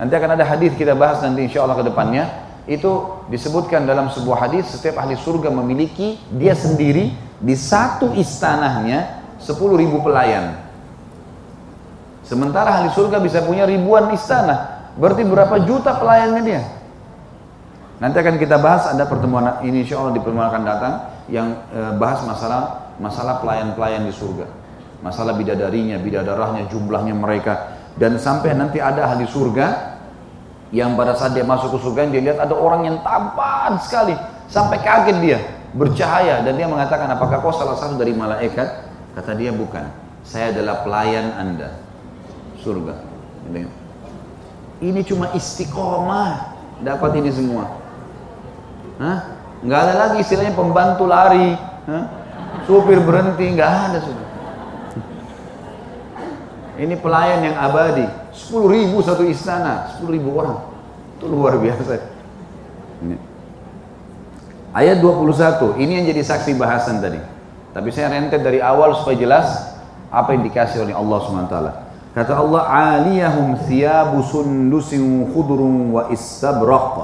Nanti akan ada hadis kita bahas nanti insya Allah ke depannya. Itu disebutkan dalam sebuah hadis setiap ahli surga memiliki dia sendiri di satu istanahnya 10 ribu pelayan. Sementara ahli surga bisa punya ribuan istana. Berarti berapa juta pelayannya dia? Nanti akan kita bahas ada pertemuan ini insya Allah di pertemuan akan datang yang eh, bahas masalah masalah pelayan-pelayan di surga. Masalah bidadarinya, bidadarahnya, jumlahnya mereka. Dan sampai nanti ada ahli surga yang pada saat dia masuk ke surga dia lihat ada orang yang tampan sekali sampai kaget dia bercahaya dan dia mengatakan apakah kau salah satu dari malaikat kata dia bukan saya adalah pelayan anda surga. Ini cuma istiqomah dapat ini semua. Hah? Nggak ada lagi istilahnya pembantu lari, Hah? supir berhenti, nggak ada sudah. Ini pelayan yang abadi, 10 ribu satu istana, 10 ribu orang. Itu luar biasa. Ini. Ayat 21, ini yang jadi saksi bahasan tadi. Tapi saya rentet dari awal supaya jelas apa yang dikasih oleh Allah SWT. Kata Allah, "Aliyahum thiyabu sundusin khudrun wa istabraq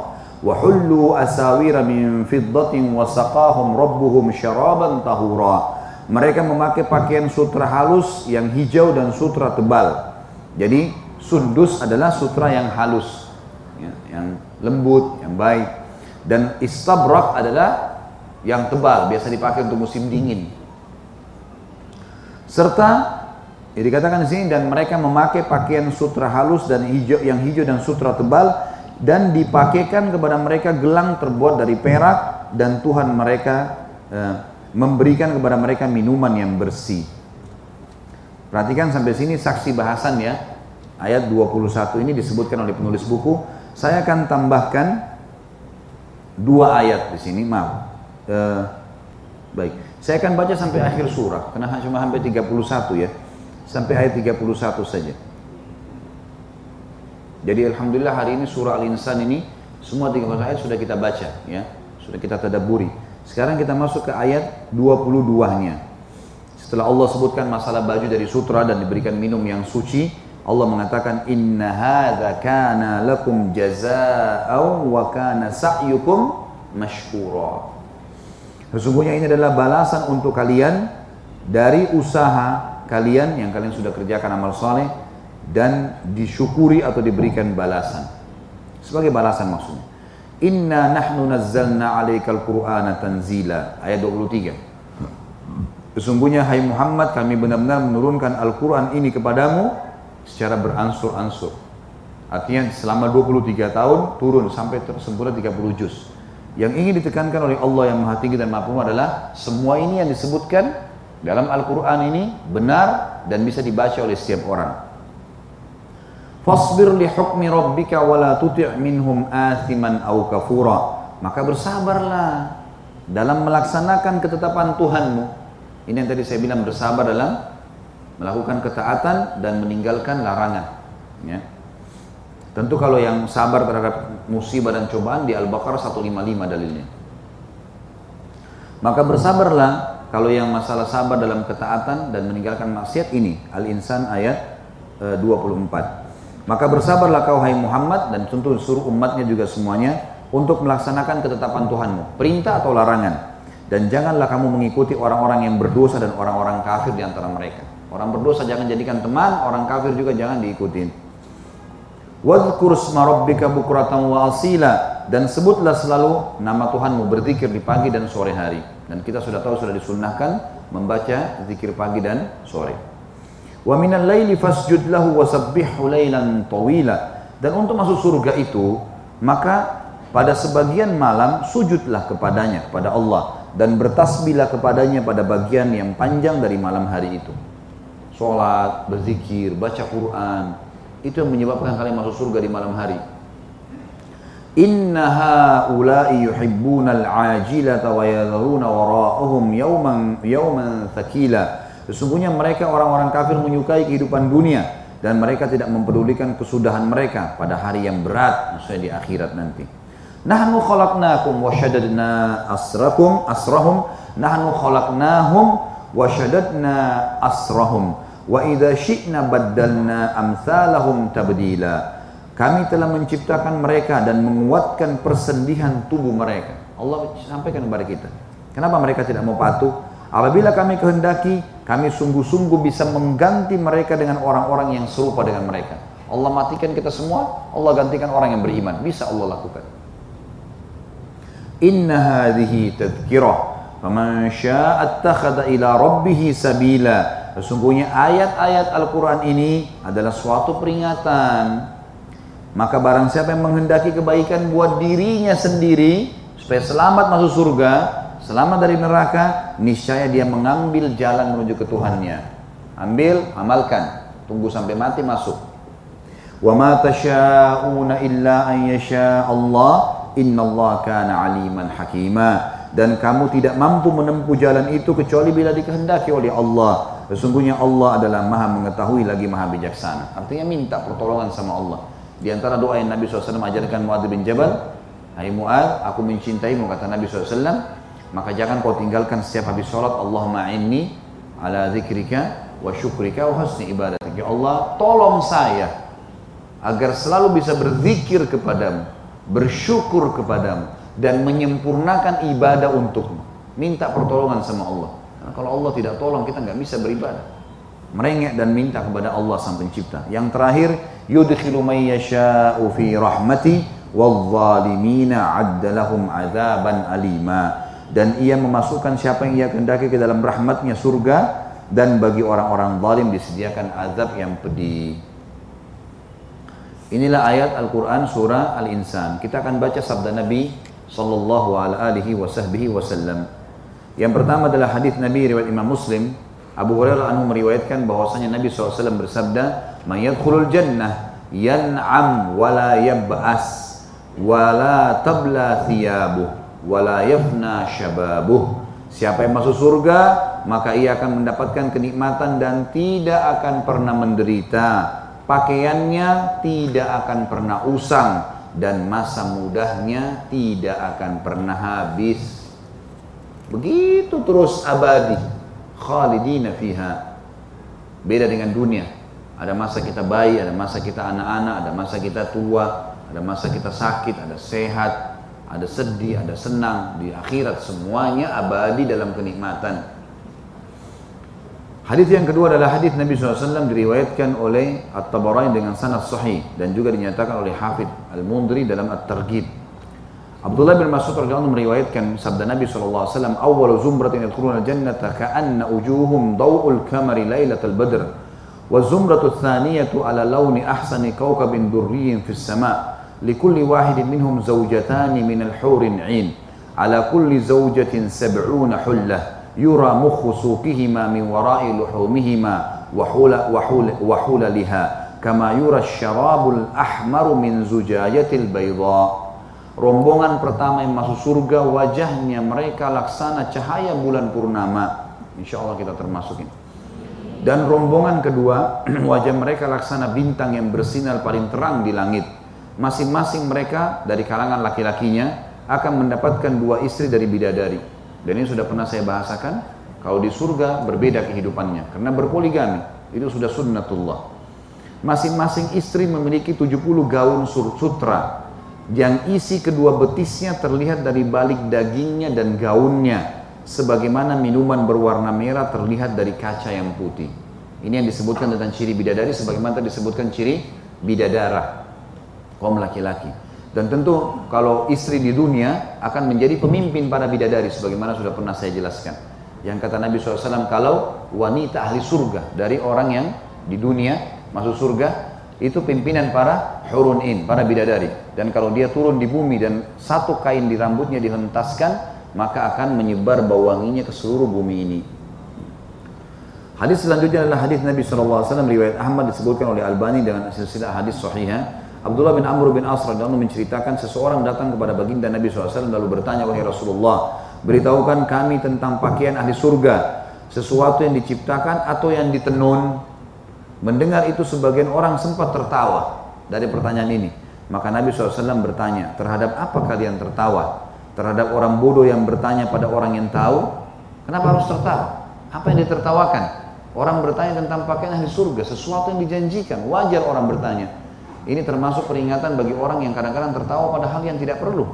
wa hullu asawira min fiddatin wa saqahum rabbuhum syaraban tahura." Mereka memakai pakaian sutra halus yang hijau dan sutra tebal. Jadi sundus adalah sutra yang halus, ya, yang lembut, yang baik. Dan istabrak adalah yang tebal, biasa dipakai untuk musim dingin. Serta jadi dikatakan di sini dan mereka memakai pakaian sutra halus dan hijau yang hijau dan sutra tebal dan dipakaikan kepada mereka gelang terbuat dari perak dan Tuhan mereka eh, memberikan kepada mereka minuman yang bersih. Perhatikan sampai sini saksi bahasan ya. Ayat 21 ini disebutkan oleh penulis buku. Saya akan tambahkan dua ayat di sini, maaf. Eh, baik, saya akan baca sampai akhir surah karena cuma sampai 31 ya sampai ayat 31 saja. Jadi alhamdulillah hari ini surah Al-Insan ini semua 30 ayat sudah kita baca ya, sudah kita tadaburi. Sekarang kita masuk ke ayat 22-nya. Setelah Allah sebutkan masalah baju dari sutra dan diberikan minum yang suci, Allah mengatakan inna hadza kana lakum jazaa'u wa kana sa'yukum mashkura. Sesungguhnya ini adalah balasan untuk kalian dari usaha kalian yang kalian sudah kerjakan amal soleh dan disyukuri atau diberikan balasan. Sebagai balasan maksudnya. Inna nahnu nazzalna alaikal qur'ana tanzila. Ayat 23. Sesungguhnya hai Muhammad kami benar-benar menurunkan Al-Quran ini kepadamu secara beransur-ansur. Artinya selama 23 tahun turun sampai tersempurna 30 juz. Yang ingin ditekankan oleh Allah yang maha tinggi dan maha adalah semua ini yang disebutkan dalam Al-Quran ini benar dan bisa dibaca oleh setiap orang. Fasbir li hukmi rabbika wa la tuti' minhum athiman aw kafura. Maka bersabarlah dalam melaksanakan ketetapan Tuhanmu. Ini yang tadi saya bilang bersabar dalam melakukan ketaatan dan meninggalkan larangan. Ya. Tentu kalau yang sabar terhadap musibah dan cobaan di Al-Baqarah 155 dalilnya. Maka bersabarlah kalau yang masalah sabar dalam ketaatan dan meninggalkan maksiat ini Al-Insan ayat 24. Eh, Maka bersabarlah kau hai Muhammad dan tentu suruh umatnya juga semuanya untuk melaksanakan ketetapan Tuhanmu, perintah atau larangan. Dan janganlah kamu mengikuti orang-orang yang berdosa dan orang-orang kafir di antara mereka. Orang berdosa jangan jadikan teman, orang kafir juga jangan diikutin. Rabbika bukratan wa asila dan sebutlah selalu nama Tuhanmu berzikir di pagi dan sore hari. Dan kita sudah tahu sudah disunnahkan membaca zikir pagi dan sore. Wa minal laili fasjud lahu. Dan untuk masuk surga itu, maka pada sebagian malam sujudlah kepadanya kepada Allah dan bertasbihlah kepadanya pada bagian yang panjang dari malam hari itu. Salat, berzikir, baca Quran, itu yang menyebabkan kalian masuk surga di malam hari. Inna haula'i yuhibbuna al-ajilata wa yadharuna wara'ahum yawman yawman thaqila. Sesungguhnya mereka orang-orang kafir menyukai kehidupan dunia dan mereka tidak mempedulikan kesudahan mereka pada hari yang berat, maksudnya di akhirat nanti. Nahnu khalaqnakum wa shaddadna asrakum asrahum nahnu khalaqnahum wa shaddadna asrahum Wa idza syi'na baddalna amsalahum tabdila. Kami telah menciptakan mereka dan menguatkan persendihan tubuh mereka. Allah sampaikan kepada kita. Kenapa mereka tidak mau patuh? Apabila kami kehendaki, kami sungguh-sungguh bisa mengganti mereka dengan orang-orang yang serupa dengan mereka. Allah matikan kita semua, Allah gantikan orang yang beriman. Bisa Allah lakukan. Inna hadhihi tadhkirah. Faman syaa'a ila rabbih sabila. Sesungguhnya ayat-ayat Al-Quran ini adalah suatu peringatan. Maka barang siapa yang menghendaki kebaikan buat dirinya sendiri, supaya selamat masuk surga, selamat dari neraka, niscaya dia mengambil jalan menuju ke Tuhannya. Ambil, amalkan. Tunggu sampai mati masuk. Wa ma tasha'una illa an yasha Allah, kana aliman hakima. Dan kamu tidak mampu menempuh jalan itu kecuali bila dikehendaki oleh Allah. Sesungguhnya Allah adalah maha mengetahui lagi maha bijaksana. Artinya minta pertolongan sama Allah. Di antara doa yang Nabi SAW ajarkan Muad bin Jabal, Hai Muad, aku mencintaimu, kata Nabi SAW, maka jangan kau tinggalkan setiap habis sholat, Allahumma inni ala zikrika wa syukrika wa husni ibadatik. Ya Allah, tolong saya agar selalu bisa berzikir kepadamu, bersyukur kepadamu, dan menyempurnakan ibadah untukmu. Minta pertolongan sama Allah. Nah, kalau Allah tidak tolong kita nggak bisa beribadah. Merengek dan minta kepada Allah sang pencipta. Yang terakhir, yudkhilu may yasha'u fi rahmati wadh-dhalimina 'adda 'adzaban alima. Dan ia memasukkan siapa yang ia kehendaki ke dalam rahmatnya surga dan bagi orang-orang zalim disediakan azab yang pedih. Inilah ayat Al-Quran surah Al-Insan. Kita akan baca sabda Nabi sallallahu alaihi wasallam. Yang pertama adalah hadis Nabi riwayat Imam Muslim. Abu Hurairah anhu meriwayatkan bahwasanya Nabi SAW bersabda, "Man yadkhulul jannah yan'am wa la yab'as wa la tabla thiyabuh wa la yafna shababuh." Siapa yang masuk surga, maka ia akan mendapatkan kenikmatan dan tidak akan pernah menderita. Pakaiannya tidak akan pernah usang dan masa mudahnya tidak akan pernah habis. Begitu terus abadi. Khalidina fiha. Beda dengan dunia. Ada masa kita bayi, ada masa kita anak-anak, ada masa kita tua, ada masa kita sakit, ada sehat, ada sedih, ada senang. Di akhirat semuanya abadi dalam kenikmatan. Hadis yang kedua adalah hadis Nabi SAW diriwayatkan oleh At-Tabarani dengan sanad sahih dan juga dinyatakan oleh Hafid Al-Mundri dalam At-Targhib. عبد الله بن Abdullah bin Mas'ud روايات كان sabda النبي صلى الله عليه وسلم أول زمرة يدخلون الجنة كأن وجوههم ضوء الكمر ليلة البدر. والزمرة الثانية على لون أحسن كوكب دري في السماء. لكل واحد منهم زوجتان من الحور عين. على كل زوجة سبعون حلة. يرى مخ سوقهما من وراء لحومهما وحول وحول وحوللها كما يرى الشراب الأحمر من زجاجة البيضاء. Rombongan pertama yang masuk surga wajahnya mereka laksana cahaya bulan purnama. Insya Allah kita termasukin dan rombongan kedua wajah mereka laksana bintang yang bersinar paling terang di langit. Masing-masing mereka dari kalangan laki-lakinya akan mendapatkan dua istri dari bidadari. Dan ini sudah pernah saya bahasakan, kalau di surga berbeda kehidupannya. Karena berpoligami, itu sudah sunnatullah. Masing-masing istri memiliki 70 gaun sutra yang isi kedua betisnya terlihat dari balik dagingnya dan gaunnya sebagaimana minuman berwarna merah terlihat dari kaca yang putih. Ini yang disebutkan tentang ciri bidadari sebagaimana disebutkan ciri bidadara kaum laki-laki. Dan tentu kalau istri di dunia akan menjadi pemimpin para bidadari sebagaimana sudah pernah saya jelaskan. Yang kata Nabi SAW kalau wanita ahli surga dari orang yang di dunia masuk surga itu pimpinan para hurun in, para bidadari. Dan kalau dia turun di bumi dan satu kain di rambutnya dihentaskan, maka akan menyebar bau wanginya ke seluruh bumi ini. Hadis selanjutnya adalah hadis Nabi SAW riwayat Ahmad disebutkan oleh Albani dengan silsilah hadis sahihah Abdullah bin Amr bin As radhiyallahu menceritakan seseorang datang kepada baginda Nabi SAW lalu bertanya wahai Rasulullah beritahukan kami tentang pakaian ahli surga sesuatu yang diciptakan atau yang ditenun mendengar itu sebagian orang sempat tertawa dari pertanyaan ini. Maka Nabi SAW bertanya terhadap apa kalian tertawa? Terhadap orang bodoh yang bertanya pada orang yang tahu? Kenapa harus tertawa? Apa yang ditertawakan? Orang bertanya tentang pakaian ahli surga sesuatu yang dijanjikan. Wajar orang bertanya. Ini termasuk peringatan bagi orang yang kadang-kadang tertawa pada hal yang tidak perlu.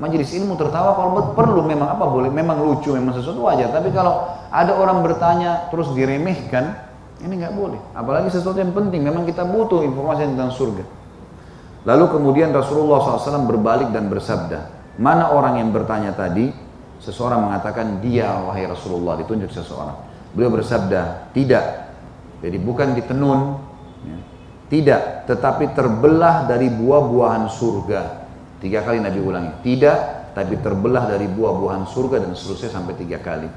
Majelis ilmu tertawa kalau perlu memang apa boleh, memang lucu, memang sesuatu wajar. Tapi kalau ada orang bertanya terus diremehkan, ini nggak boleh. Apalagi sesuatu yang penting, memang kita butuh informasi tentang surga. Lalu kemudian Rasulullah SAW berbalik dan bersabda, mana orang yang bertanya tadi? Seseorang mengatakan dia wahai Rasulullah, ditunjuk seseorang. Beliau bersabda, tidak. Jadi bukan ditenun, tidak, tetapi terbelah dari buah-buahan surga. Tiga kali Nabi ulangi. Tidak, tapi terbelah dari buah-buahan surga dan seterusnya sampai tiga kali.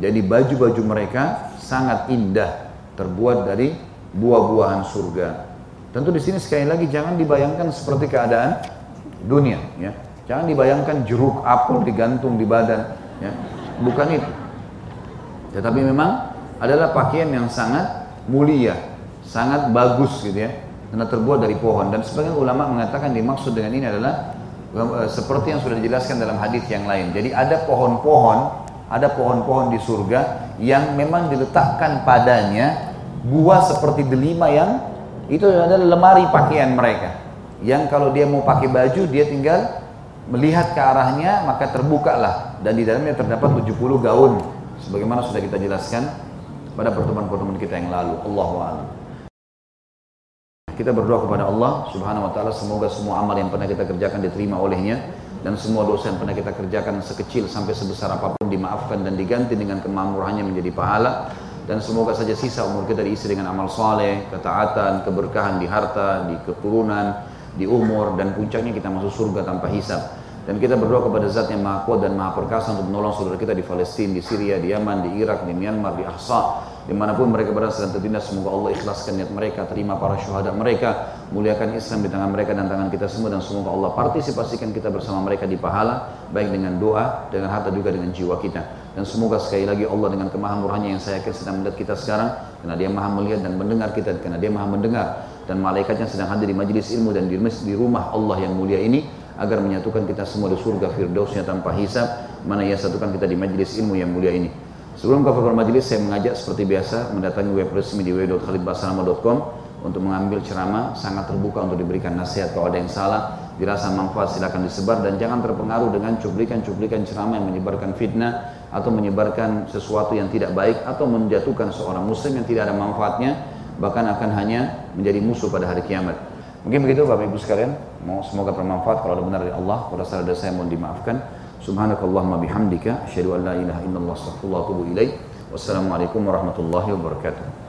Jadi baju-baju mereka sangat indah, terbuat dari buah-buahan surga. Tentu di sini sekali lagi jangan dibayangkan seperti keadaan dunia, ya. Jangan dibayangkan jeruk apel digantung di badan, ya. Bukan itu. Tetapi memang adalah pakaian yang sangat mulia, sangat bagus gitu ya karena terbuat dari pohon dan sebagian ulama mengatakan dimaksud dengan ini adalah eh, seperti yang sudah dijelaskan dalam hadis yang lain. Jadi ada pohon-pohon, ada pohon-pohon di surga yang memang diletakkan padanya buah seperti delima yang itu adalah lemari pakaian mereka. Yang kalau dia mau pakai baju dia tinggal melihat ke arahnya maka terbukalah dan di dalamnya terdapat 70 gaun sebagaimana sudah kita jelaskan pada pertemuan-pertemuan kita yang lalu. Allahu. Kita berdoa kepada Allah Subhanahu wa taala semoga semua amal yang pernah kita kerjakan diterima olehnya dan semua dosa yang pernah kita kerjakan sekecil sampai sebesar apa pun dimaafkan dan diganti dengan kemakmurannya menjadi pahala dan semoga saja sisa umur kita diisi dengan amal soleh, ketaatan, keberkahan di harta, di keturunan, di umur dan puncaknya kita masuk surga tanpa hisab. Dan kita berdoa kepada zat yang maha kuat dan maha perkasa untuk menolong saudara kita di Palestina, di Syria, di Yaman, di Irak, di Myanmar, di Ahsa, di mana pun mereka berada sedang tertindas semoga Allah ikhlaskan niat mereka terima para syuhada mereka muliakan Islam di tangan mereka dan tangan kita semua dan semoga Allah partisipasikan kita bersama mereka di pahala baik dengan doa dengan harta juga dengan jiwa kita dan semoga sekali lagi Allah dengan kemahamurahnya yang saya yakin sedang melihat kita sekarang karena dia maha melihat dan mendengar kita karena dia maha mendengar. Dan malaikatnya sedang hadir di majelis ilmu dan di, rumah Allah yang mulia ini agar menyatukan kita semua di surga firdausnya tanpa hisab mana ia satukan kita di majelis ilmu yang mulia ini. Sebelum ke majelis, saya mengajak seperti biasa mendatangi web resmi di www.khalidbasalama.com untuk mengambil ceramah, sangat terbuka untuk diberikan nasihat kalau ada yang salah, dirasa manfaat silakan disebar. Dan jangan terpengaruh dengan cuplikan-cuplikan ceramah yang menyebarkan fitnah atau menyebarkan sesuatu yang tidak baik atau menjatuhkan seorang muslim yang tidak ada manfaatnya bahkan akan hanya menjadi musuh pada hari kiamat. Mungkin begitu Bapak Ibu sekalian, semoga bermanfaat kalau ada benar dari Allah, kalau salah dari saya mohon dimaafkan. Subhanakallahumma bihamdika asyhadu an la ilaha illallah astaghfirullah wa. Wassalamualaikum warahmatullahi wabarakatuh.